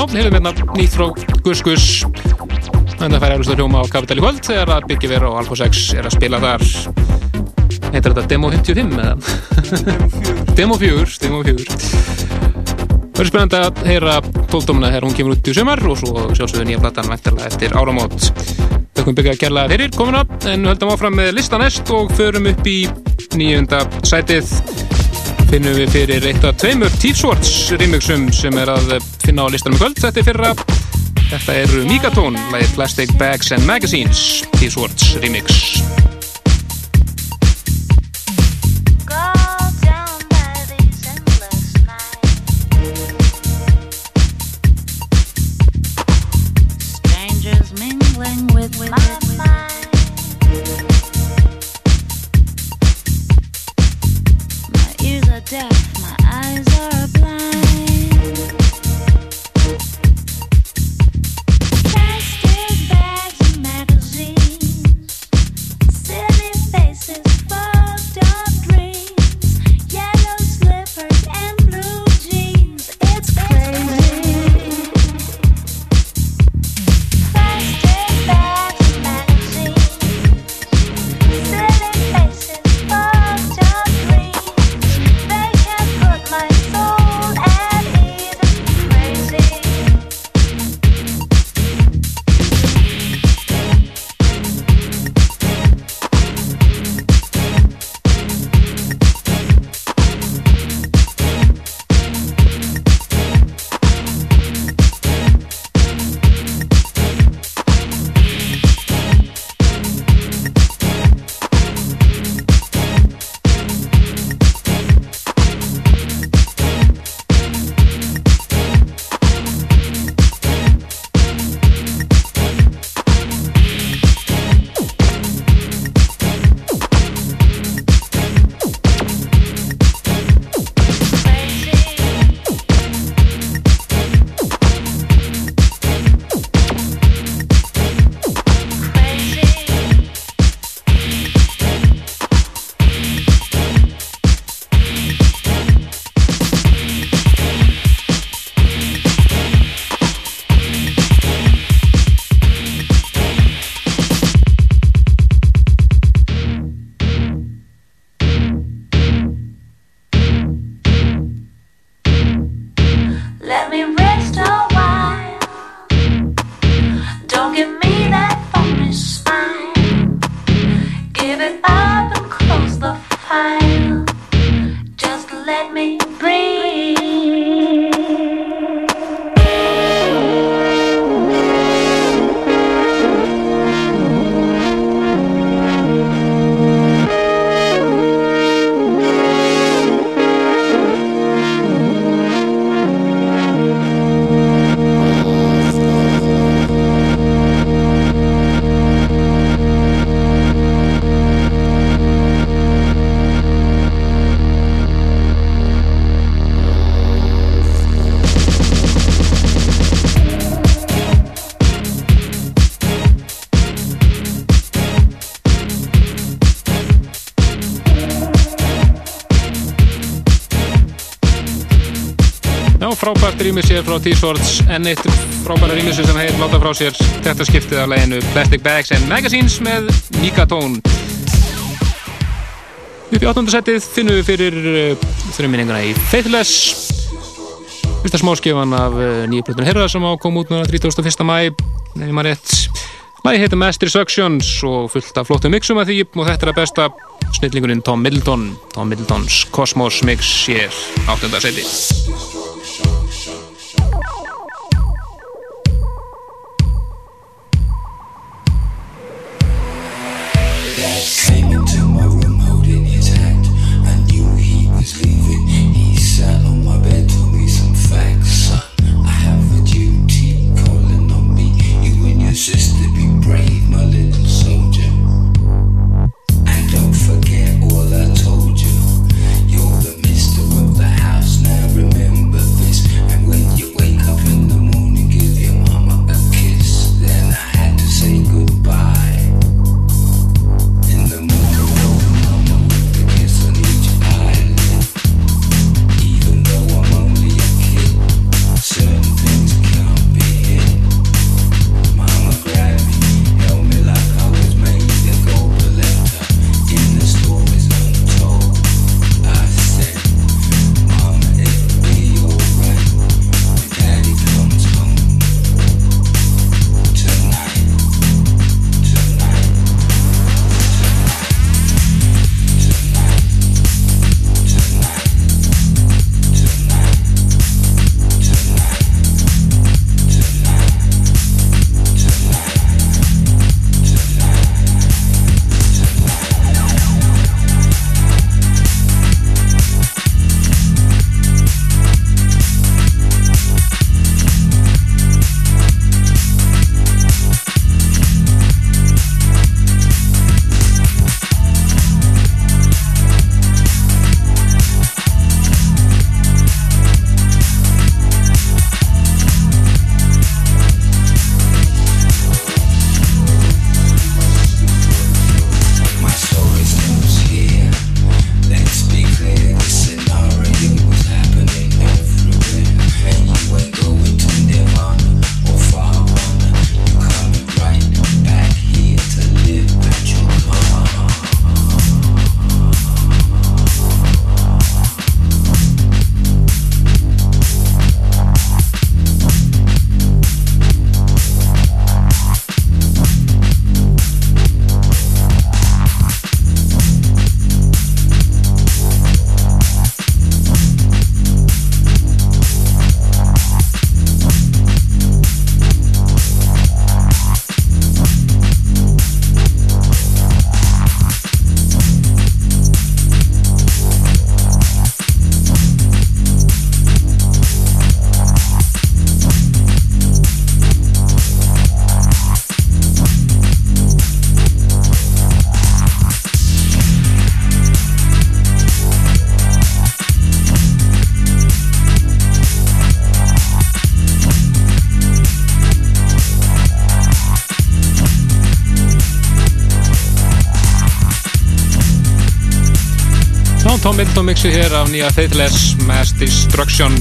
S3: Já, hefum hérna nýtt frá Gus Gus. En það fær eflust að hljóma á Capital í kvöld þegar að Biggi Vera og Alfa 6 er að spila þar. Heitir þetta Demo 55 eða? Demo 4 Demo 4 Það er spennandi að heyra tóldómina þegar hún kemur út í sumar og svo sjálfsögðu nýja platan væntarlega eftir áramót. Þakkum byggja að gerla fyrir komuna en höldum áfram með lista næst og förum upp í nýjunda sætið finnum við fyrir eitt af tveimur T-Swords remixum sem er að finna á listanum kvöld. Þetta er fyrra. Þetta er Megatone, lagið Plastic Bags and Magazines T-Swords remix frábært rýmis sér frá T-Swords en eitt frábæra rýmissu sem heit láta frá sér þetta skiptið af leginu Plastic Bags and Magazines með Megatone upp í 8. setið finnum við fyrir þrjuminninguna í Faithless fyrsta smáskifan af uh, nýju plötun Herra sem á kom út núna 31. mæ nefnir maður rétt lagi heitir Master Suctions og fullt af flottum mixum að því og þetta er að besta snillingurinn Tom Middleton Tom Middletons Cosmos Mix hér 8. seti mixi hér af nýja Faithless Mass Destruction.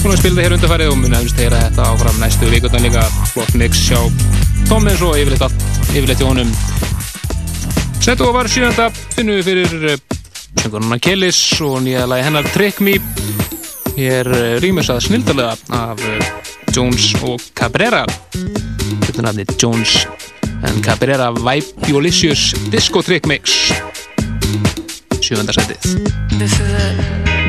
S3: Svona spildi hér undarfærið og mun aðeins þeirra þetta áfram næstu vikundan líka. Flott mix hjá Tómins og yfirleitt allt, yfirleitt í honum. Settu og var sjönda finnum við fyrir eh, sjöngurna Kellis og nýja lagi hennar Trick Me. Hér eh, rýmis að snildalega af eh, Jones og Cabrera. Þetta er nafni Jones en Cabrera Vibe Violicious Disco Trick Mix. tune that
S18: This is it.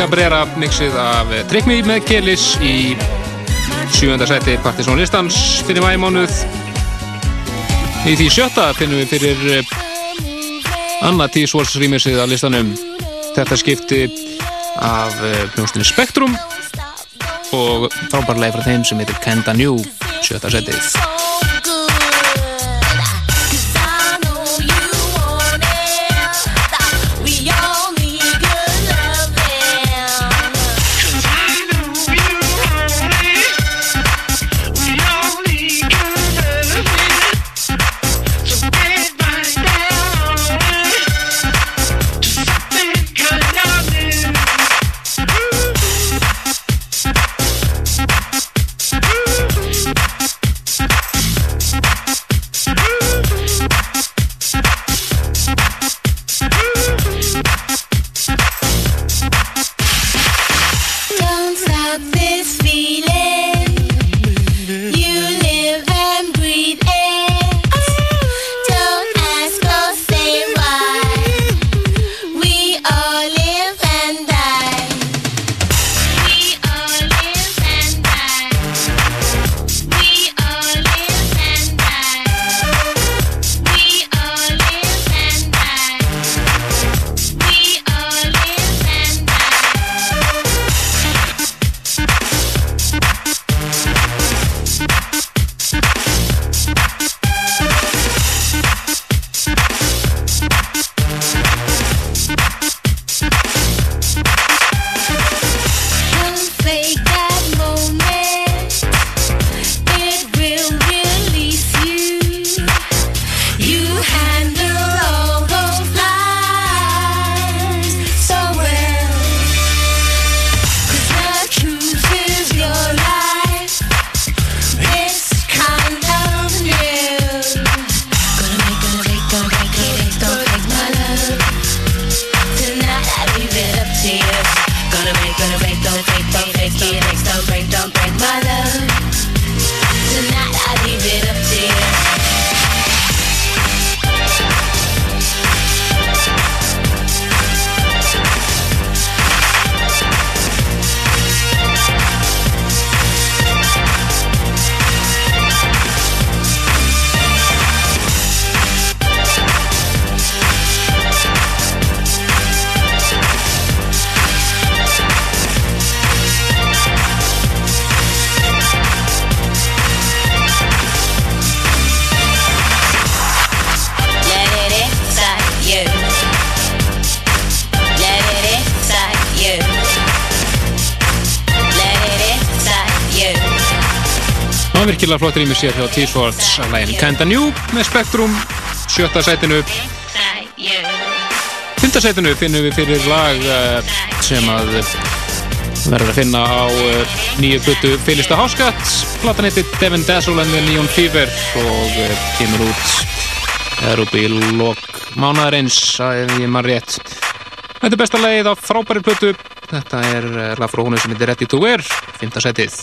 S3: Cabrera mixið af Trick Me með Kelis í sjúvenda seti Partisan Listans fyrir mæmánuð í því sjötta finnum við fyrir eh, annað tísvóls rýmisið af listanum. Þetta skipti af eh, hljómsnir Spektrum og frábærlega frá þeim sem heitir Kenda New sjötta setið Það var virkilega flott rýmur sér hjá T-Swords að lægin Kinda New með Spektrum sjötta sætinu Fymta sætinu finnum við fyrir lag eh, sem að verður að finna á eh, nýju plötu Fylista Háskatt platan heitir Devin Dazzle and the Neon Fever og eh, kemur út er upp í lok mánadarins ef ég mann rétt. Þetta er besta lagið á frábæri plötu. Þetta er lag frá húnu sem heitir Ready to Wear fymta sætið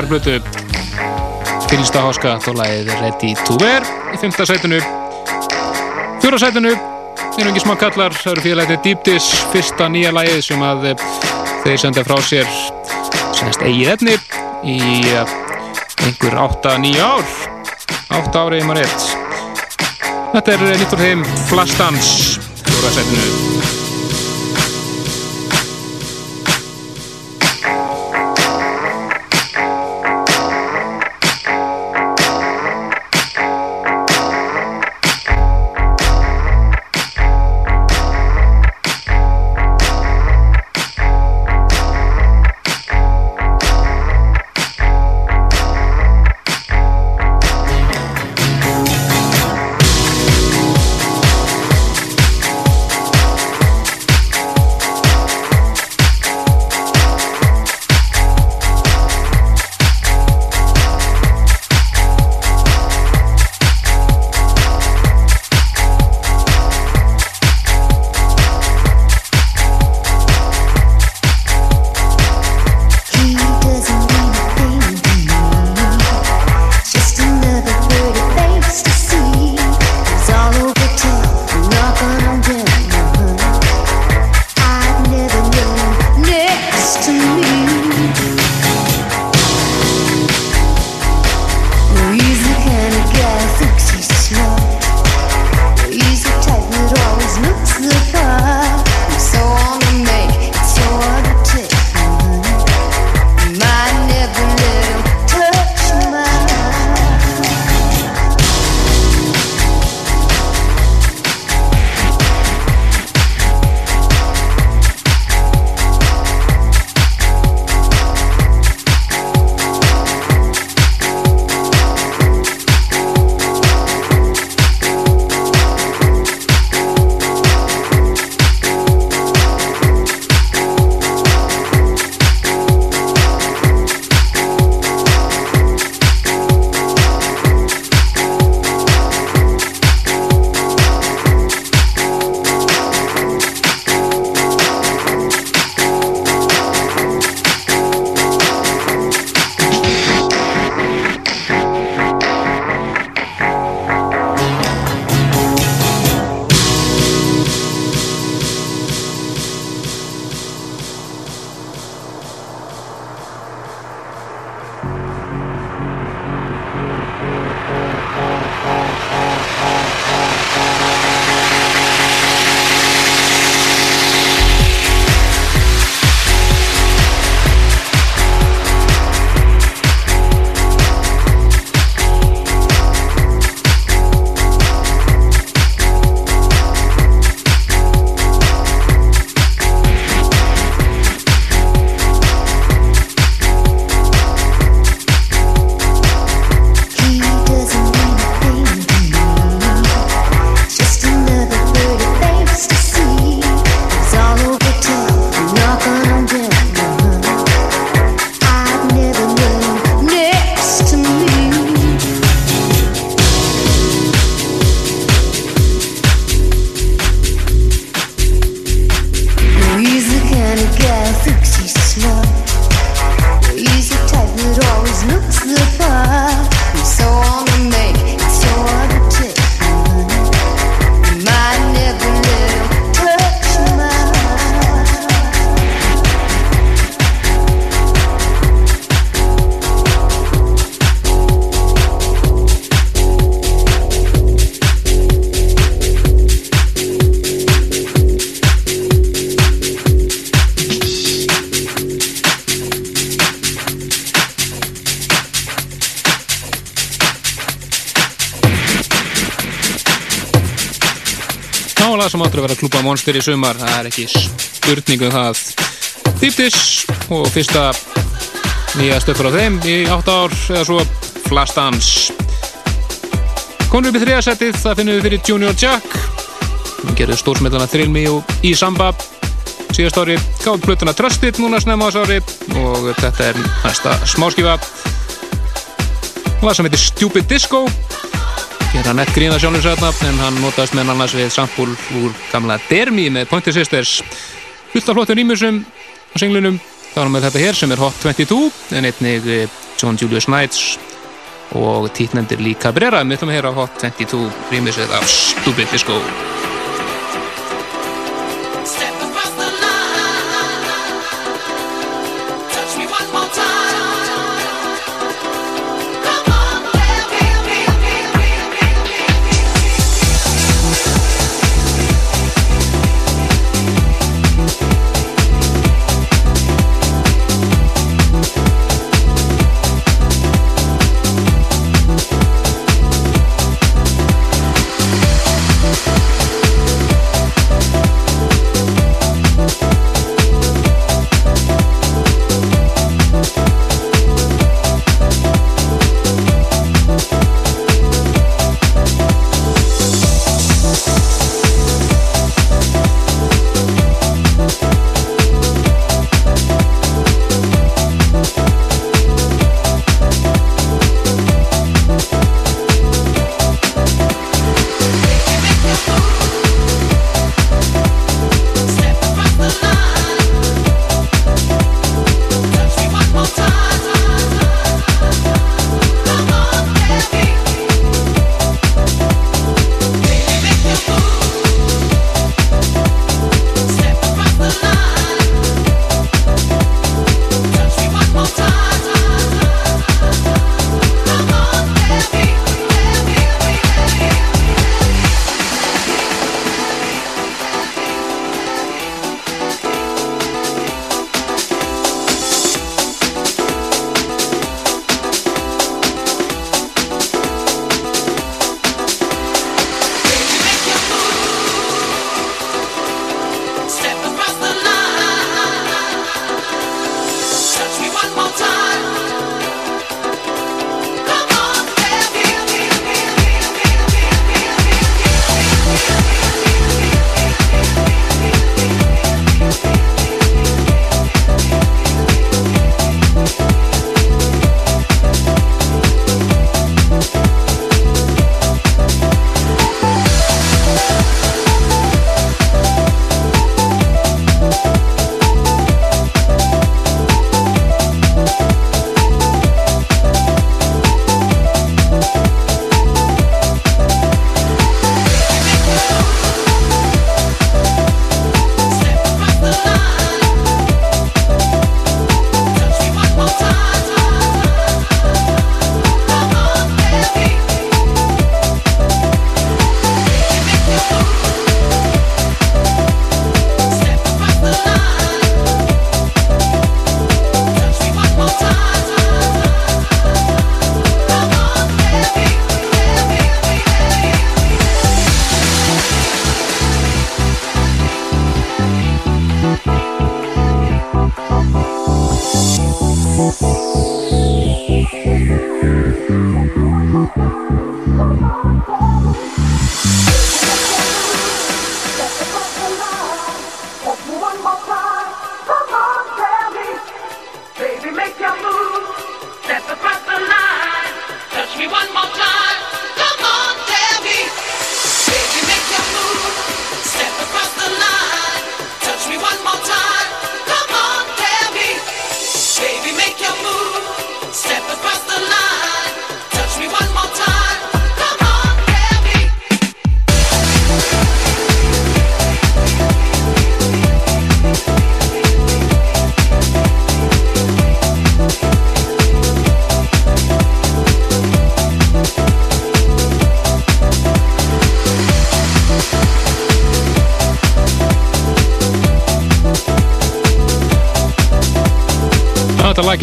S3: frábæri blötu Fylgsta Háska þá lagið Ready to Wear í fymta sætinu. Fjóra sætinu einu ekki smá kallar það eru félagið Deep Dish fyrsta nýja lagið sem að uh, þeir senda frá sér semst eigið efni í uh, einhver 8-9 ár. 8 árið maður rétt. Þetta er nýtt úr þeim Flastans fjóra sætinu monster í sumar. Það er ekki spurning um það. Dýptis og fyrsta nýja stöfur á þeim í 8 ár eða svo Flashdance Konur upp í þriðasettið, það finnum við fyrir Junior Jack. Hann gerði stórsmellana Thrill Me og í Samba. Síðast ári, gáði plötuna Trusted núna snemma ás ári. Og þetta er næsta smáskifa lag sem heitir Stupid Disco gera nett grína sjálfins hérna en hann notaðist með annars við sampul úr gamla Dermi með Pointer Sisters. Fullt af flottum rýmusum á singlunum þá erum við þetta hér sem er Hot 22 en einnig eh, John Julius Knights og títnendir Lee Cabrera. Við ætlum að heyra Hot 22 rýmusið af Stupid Disco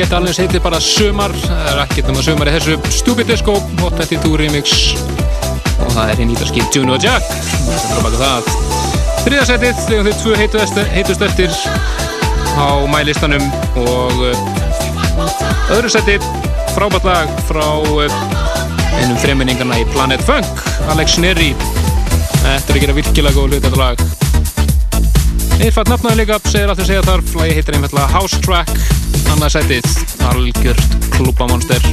S3: Geti alveg heiti bara Sumar það er ekkert um að sumar í þessu Stupid Disco Hot 22 remix. Og það er hinn ítalski Juno Jack það er bara það. Þriðasettið, þegar þau tvö heitust, eftir á mælistanum. Og uh, öðru setti frábært lag frá uh, einum þreminningarna í Planet Funk Alex Neri Þetta er að gera virkilega góð hlut þetta lag. Einfalt nafnaði líka segir allt að segja þarf. Lagi heitir einfallega House Track annað settið, algjört klúbamonster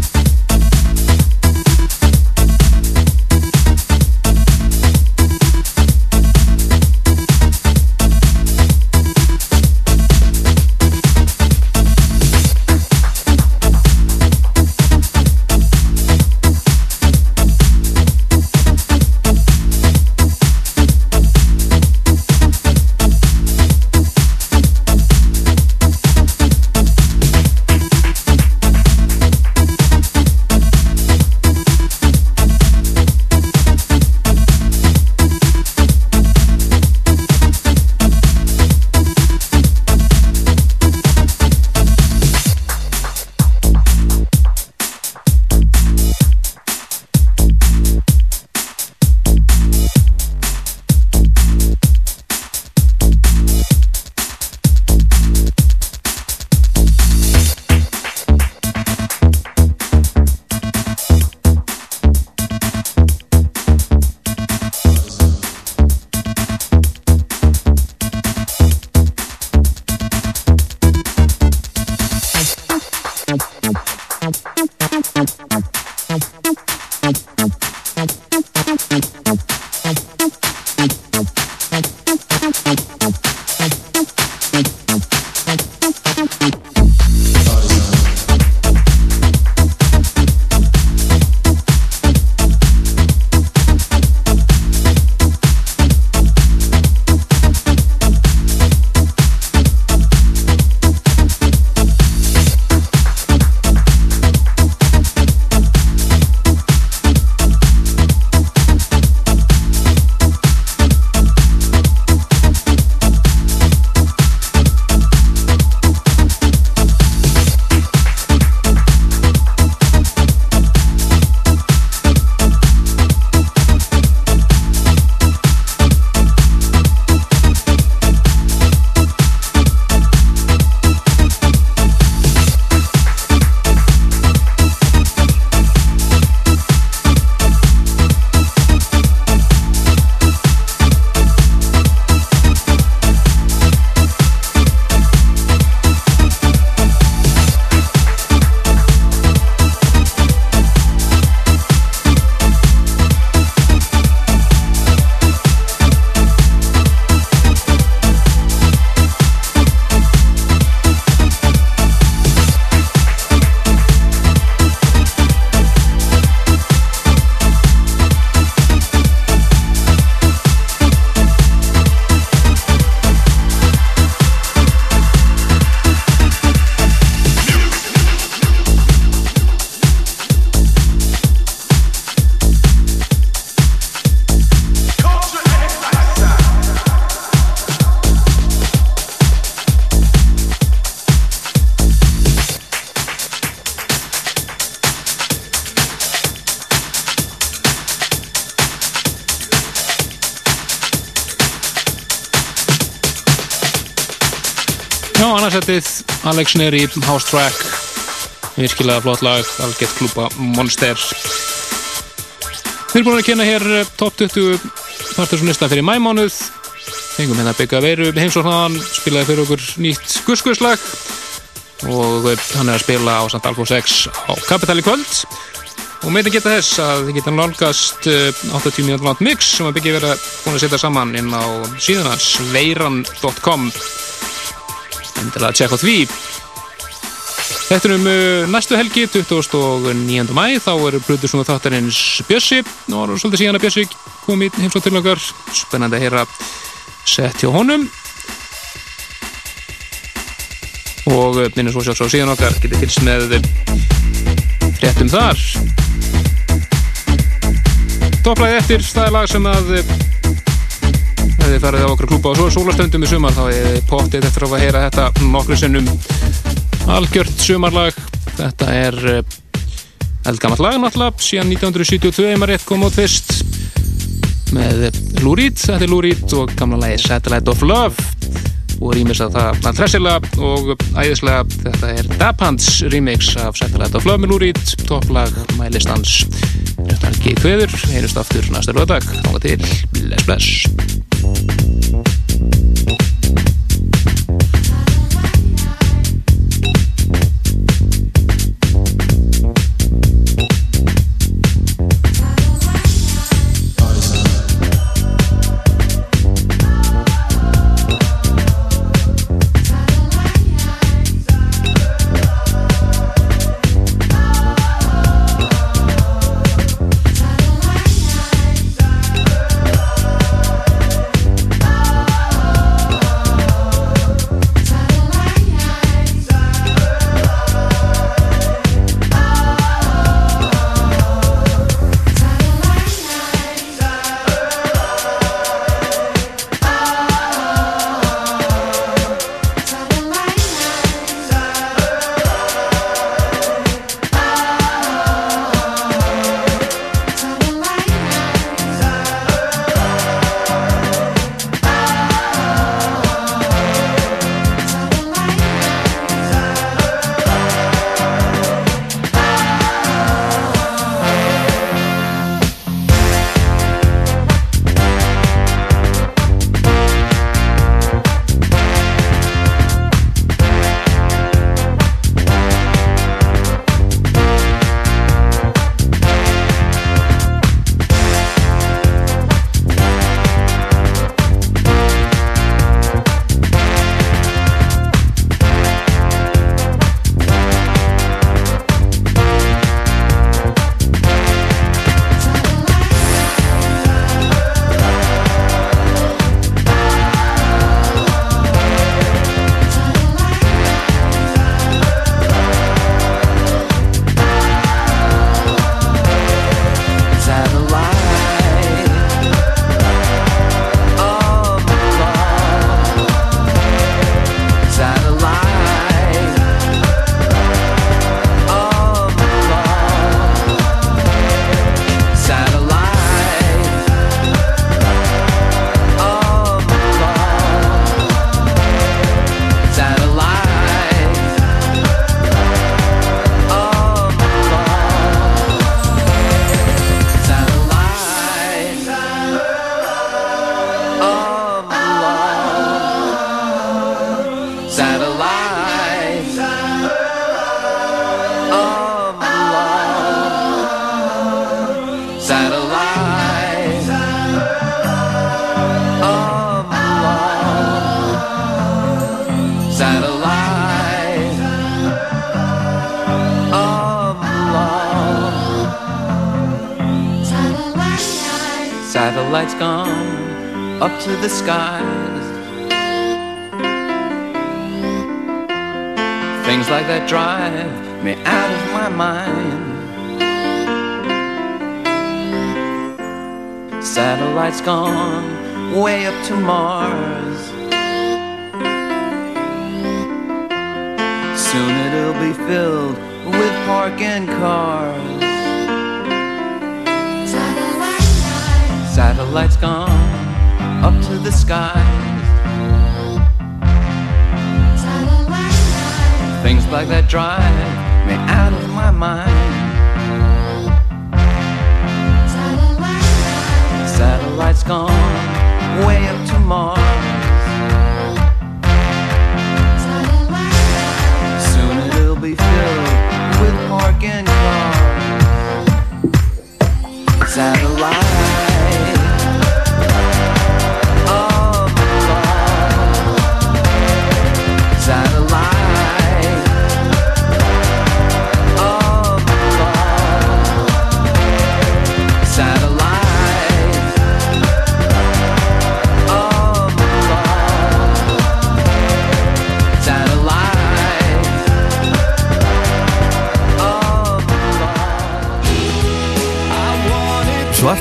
S3: Alex Neri, House Track. Virkilega flott lag, algjört klúpa Monster. Við erum búin að kynna hér eh, top 20 partursunista fyrir mæmánuð fengum hérna byggja veiru heimsóknaðan, spilaði fyrir okkur nýtt gurskurslag og eh, hann er að spila á St. Alfons X á Capital í kvöld. Og meitin geta þess að þið geta nálgast eh, 80 minútur langt mix sem að byggja verið að búin að setja saman inn á síðan hans veiran.com endilega að tjekka því Þetta er um uh, næstu helgi 29. mæ þá eru brutur svona þáttarins Bjössi. Og er svolítið síðan að Bjössi kom í heimsótt til okkar. Spennandi að heyra sett hjá honum. Og uh, minnum svo sjálfsög síðan okkar. Getið fylgst með fréttum þar. Topplæði eftir það er lag sem að uh, ef þið farið á okkur klúpa og svo sólastöndum í sumar. Þá er pottið eftir að heyra þetta nokkru sinnum algjört sumarlag. Þetta er eldgammal lag náttúrulega síðan 1972 ef maður rétt kom át fyrst
S19: með Lúrít, þetta er Lúrít og gamla lagi Satellite of Love. Og rýmis að það að tressilega og æðislega. Þetta er Dapans remix af Satellite of Love með Lúrít, topplag mælistans. Réttan ekki kveður, heyrjumst aftur næsta lögadag, þánga til, bless bless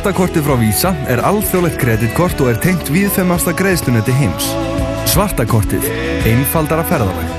S4: Svartakortið frá Visa er alþjóðlegt kreditkort og er tengt viðfemasta greiðslunetti heims. Svartakortið. Einfaldara ferðalag.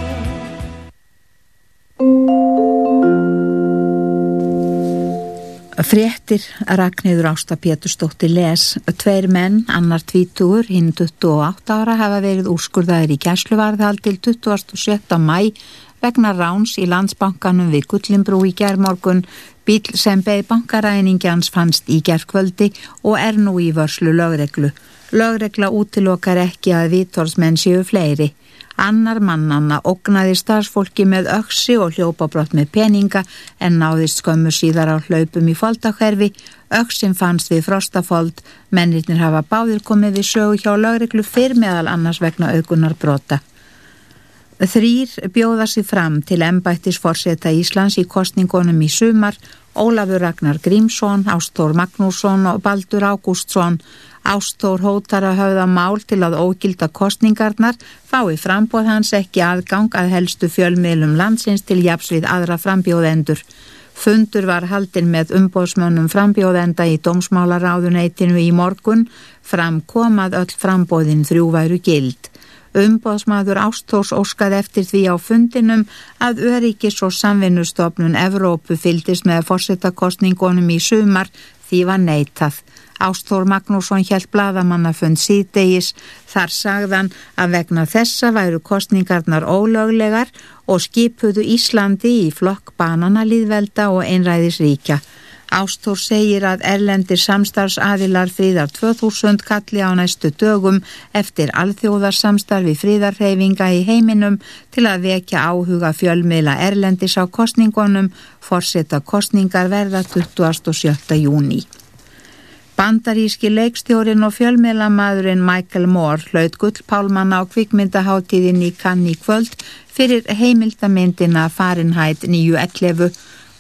S20: Fréttir Ragnhildur Ásta Pétursdóttir les Tveir menn, annar tvítugur, hinn 28 ára hafa verið úrskurðaðir í gæsluvarðhald til 27. mæ vegna ráns í landsbankanum við Gullinbrú í gerðmorgun bíl sem beði bankaræningjans fannst í gerðkvöldi og er nú í vörslu lögreglu. Lögregla útilokar ekki að vittorsmenn séu fleiri. Annar mannanna ógnaði starfsfólki með öksi og hljópabrott með peninga en náðist skömmu síðar á hlaupum í foldahverfi. Öksin fannst við frostafold, mennirnir hafa báðir komið við sögu hjá lögreglu fyrr meðal annars vegna aukunar brota. Þrýr bjóða sig fram til embættis forseta Íslands í kostningunum í sumar, Ólafur Ragnar Grímsson, Ástór Magnússon og Baldur Ágústsson. Ástór hótar að höfða mál til að ógilda kostningarnar, fái frambóð hans ekki aðgang að helstu fjölmiðlum landsins til japs við aðra frambjóðendur. Fundur var haldinn með umbóðsmönnum frambjóðenda í dómsmálaráðuneytinu í morgun, framkomað öll frambóðin þrjú væru gild. Umbóðsmaður Ástórs óskað eftir því á fundinum að Öryggis og samvinnustofnun Evrópu fyldist með fórsetakostningunum í sumar því var neitað. Ástór Magnússon hjælt bladamannafund síðdegis þar sagðan að vegna þessa væru kostningarnar ólöglegar og skipuðu Íslandi í flokk bananalýðvelda og einræðisríkja. Ástór segir að erlendir samstarfsaðilar fríðar 2000 kalli á næstu dögum eftir alþjóðarsamstarfi fríðarreyfinga í heiminum til að vekja áhuga fjölmiðla erlendis á kostningunum, forsetta kostningar verða 27. júni. Bandaríski leikstjórin og fjölmiðlamadurinn Michael Moore hlaut gullpálmanna á kvikmyndaháttíðin í Cannes í kvöld fyrir heimildamindina Fahrenheit 911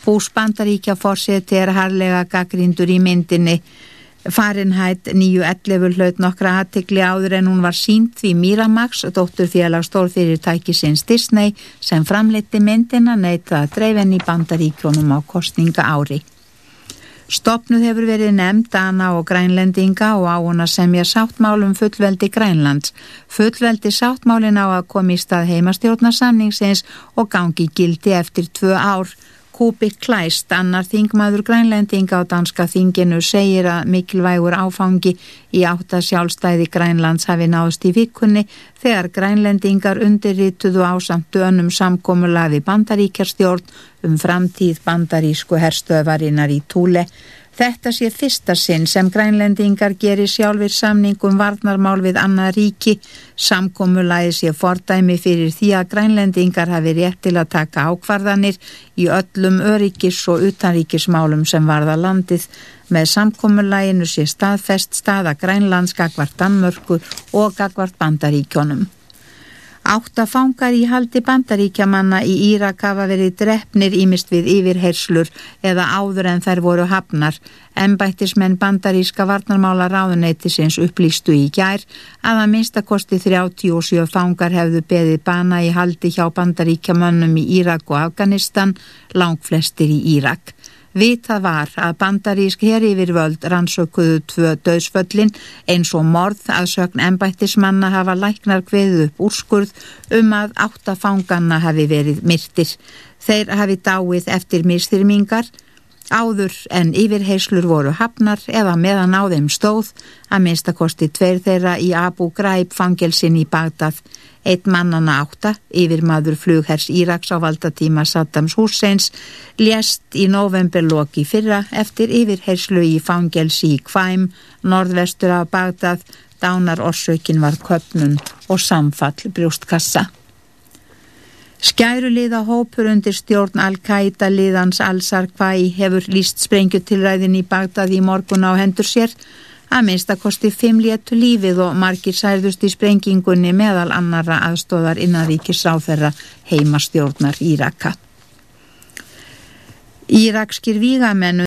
S20: Bús Bandaríkja fórseti er harlega gaggrindur í myndinni. Fahrenheit 911 hlaut nokkra aðtikli áður en hún var sínt því Miramax, dóttur félag stórfyrirtæki sinns Disney, sem framleiti myndina neyta að dreifenni Bandaríkjónum á kostninga ári. Stopnuð hefur verið nefnd Dana og Grænlendinga og á hún að semja sáttmálum fullveldi Grænlands. Fullveldi sáttmálin á að komi í stað heimastjórnarsamningsins og gangi gildi eftir tvö ár. Kubik Klæst, annar þingmaður grænlendinga á danska þinginu, segir að mikilvægur áfangi í átta sjálfstæði Grænlands hafi náðst í vikunni þegar grænlendingar undirrituðu ásamt dönum samkómulaði bandaríkjarstjórn um framtíð bandarísku herstöðvarinnar í Túle. Þetta sé fyrsta sinn sem grænlendingar gerir sjálfur samningum varnarmál við annað ríki. Samkommulagi sé fordæmi fyrir því að grænlendingar hafi rétt til að taka ákvarðanir í öllum öryggis og utanríkismálum sem varða landið. Með samkommulaginu sé staðfest staða grænlands gagvart Danmörku og gagvart bandaríkjónum. Átta fangar í haldi bandaríkjamanna í Írak hafa verið drefnir ímist við yfirherslur eða áður en þær voru hafnar. Embættismenn bandaríska varnarmála ráðuneytisins upplýstu í gær að að minnstakosti 37 fangar hefðu beðið bana í haldi hjá bandaríkjamannum í Írak og Afganistan, langflestir í Írak. Vitað var að bandarísk herifirvöld rannsökuðu tvö döðsföllin eins og morð að sögn embættismanna hafa læknar kveðið upp úrskurð um að áttafanganna hafi verið myrtir. Þeir hafi dáið eftir mistyrmingar áður en yfirheyslur voru hafnar eða meðan á þeim stóð að minnstakosti tveir þeirra í Abu Ghraib fangelsin í Bagdad. Eitt mannana átta, yfir maður flughers Íraks á valdatíma Saddams Husseins, lést í novemberloki fyrra eftir yfirherslu í fangelsi í Kvæm, norðvestur af Bagdad, dánar orsökin var köpnun og samfall brjóstkassa. Skæruliða hópur undir stjórn Al-Qaida liðans Al-Sarqai hefur líst sprengjutilræðin í Bagdad í morgun á hendur sér að minnstakosti fimm léttu lífið og margir særðust í sprengingunni meðal annara aðstóðar innaríkis áferra heimastjórnar Íraka. Írakskir vígamennu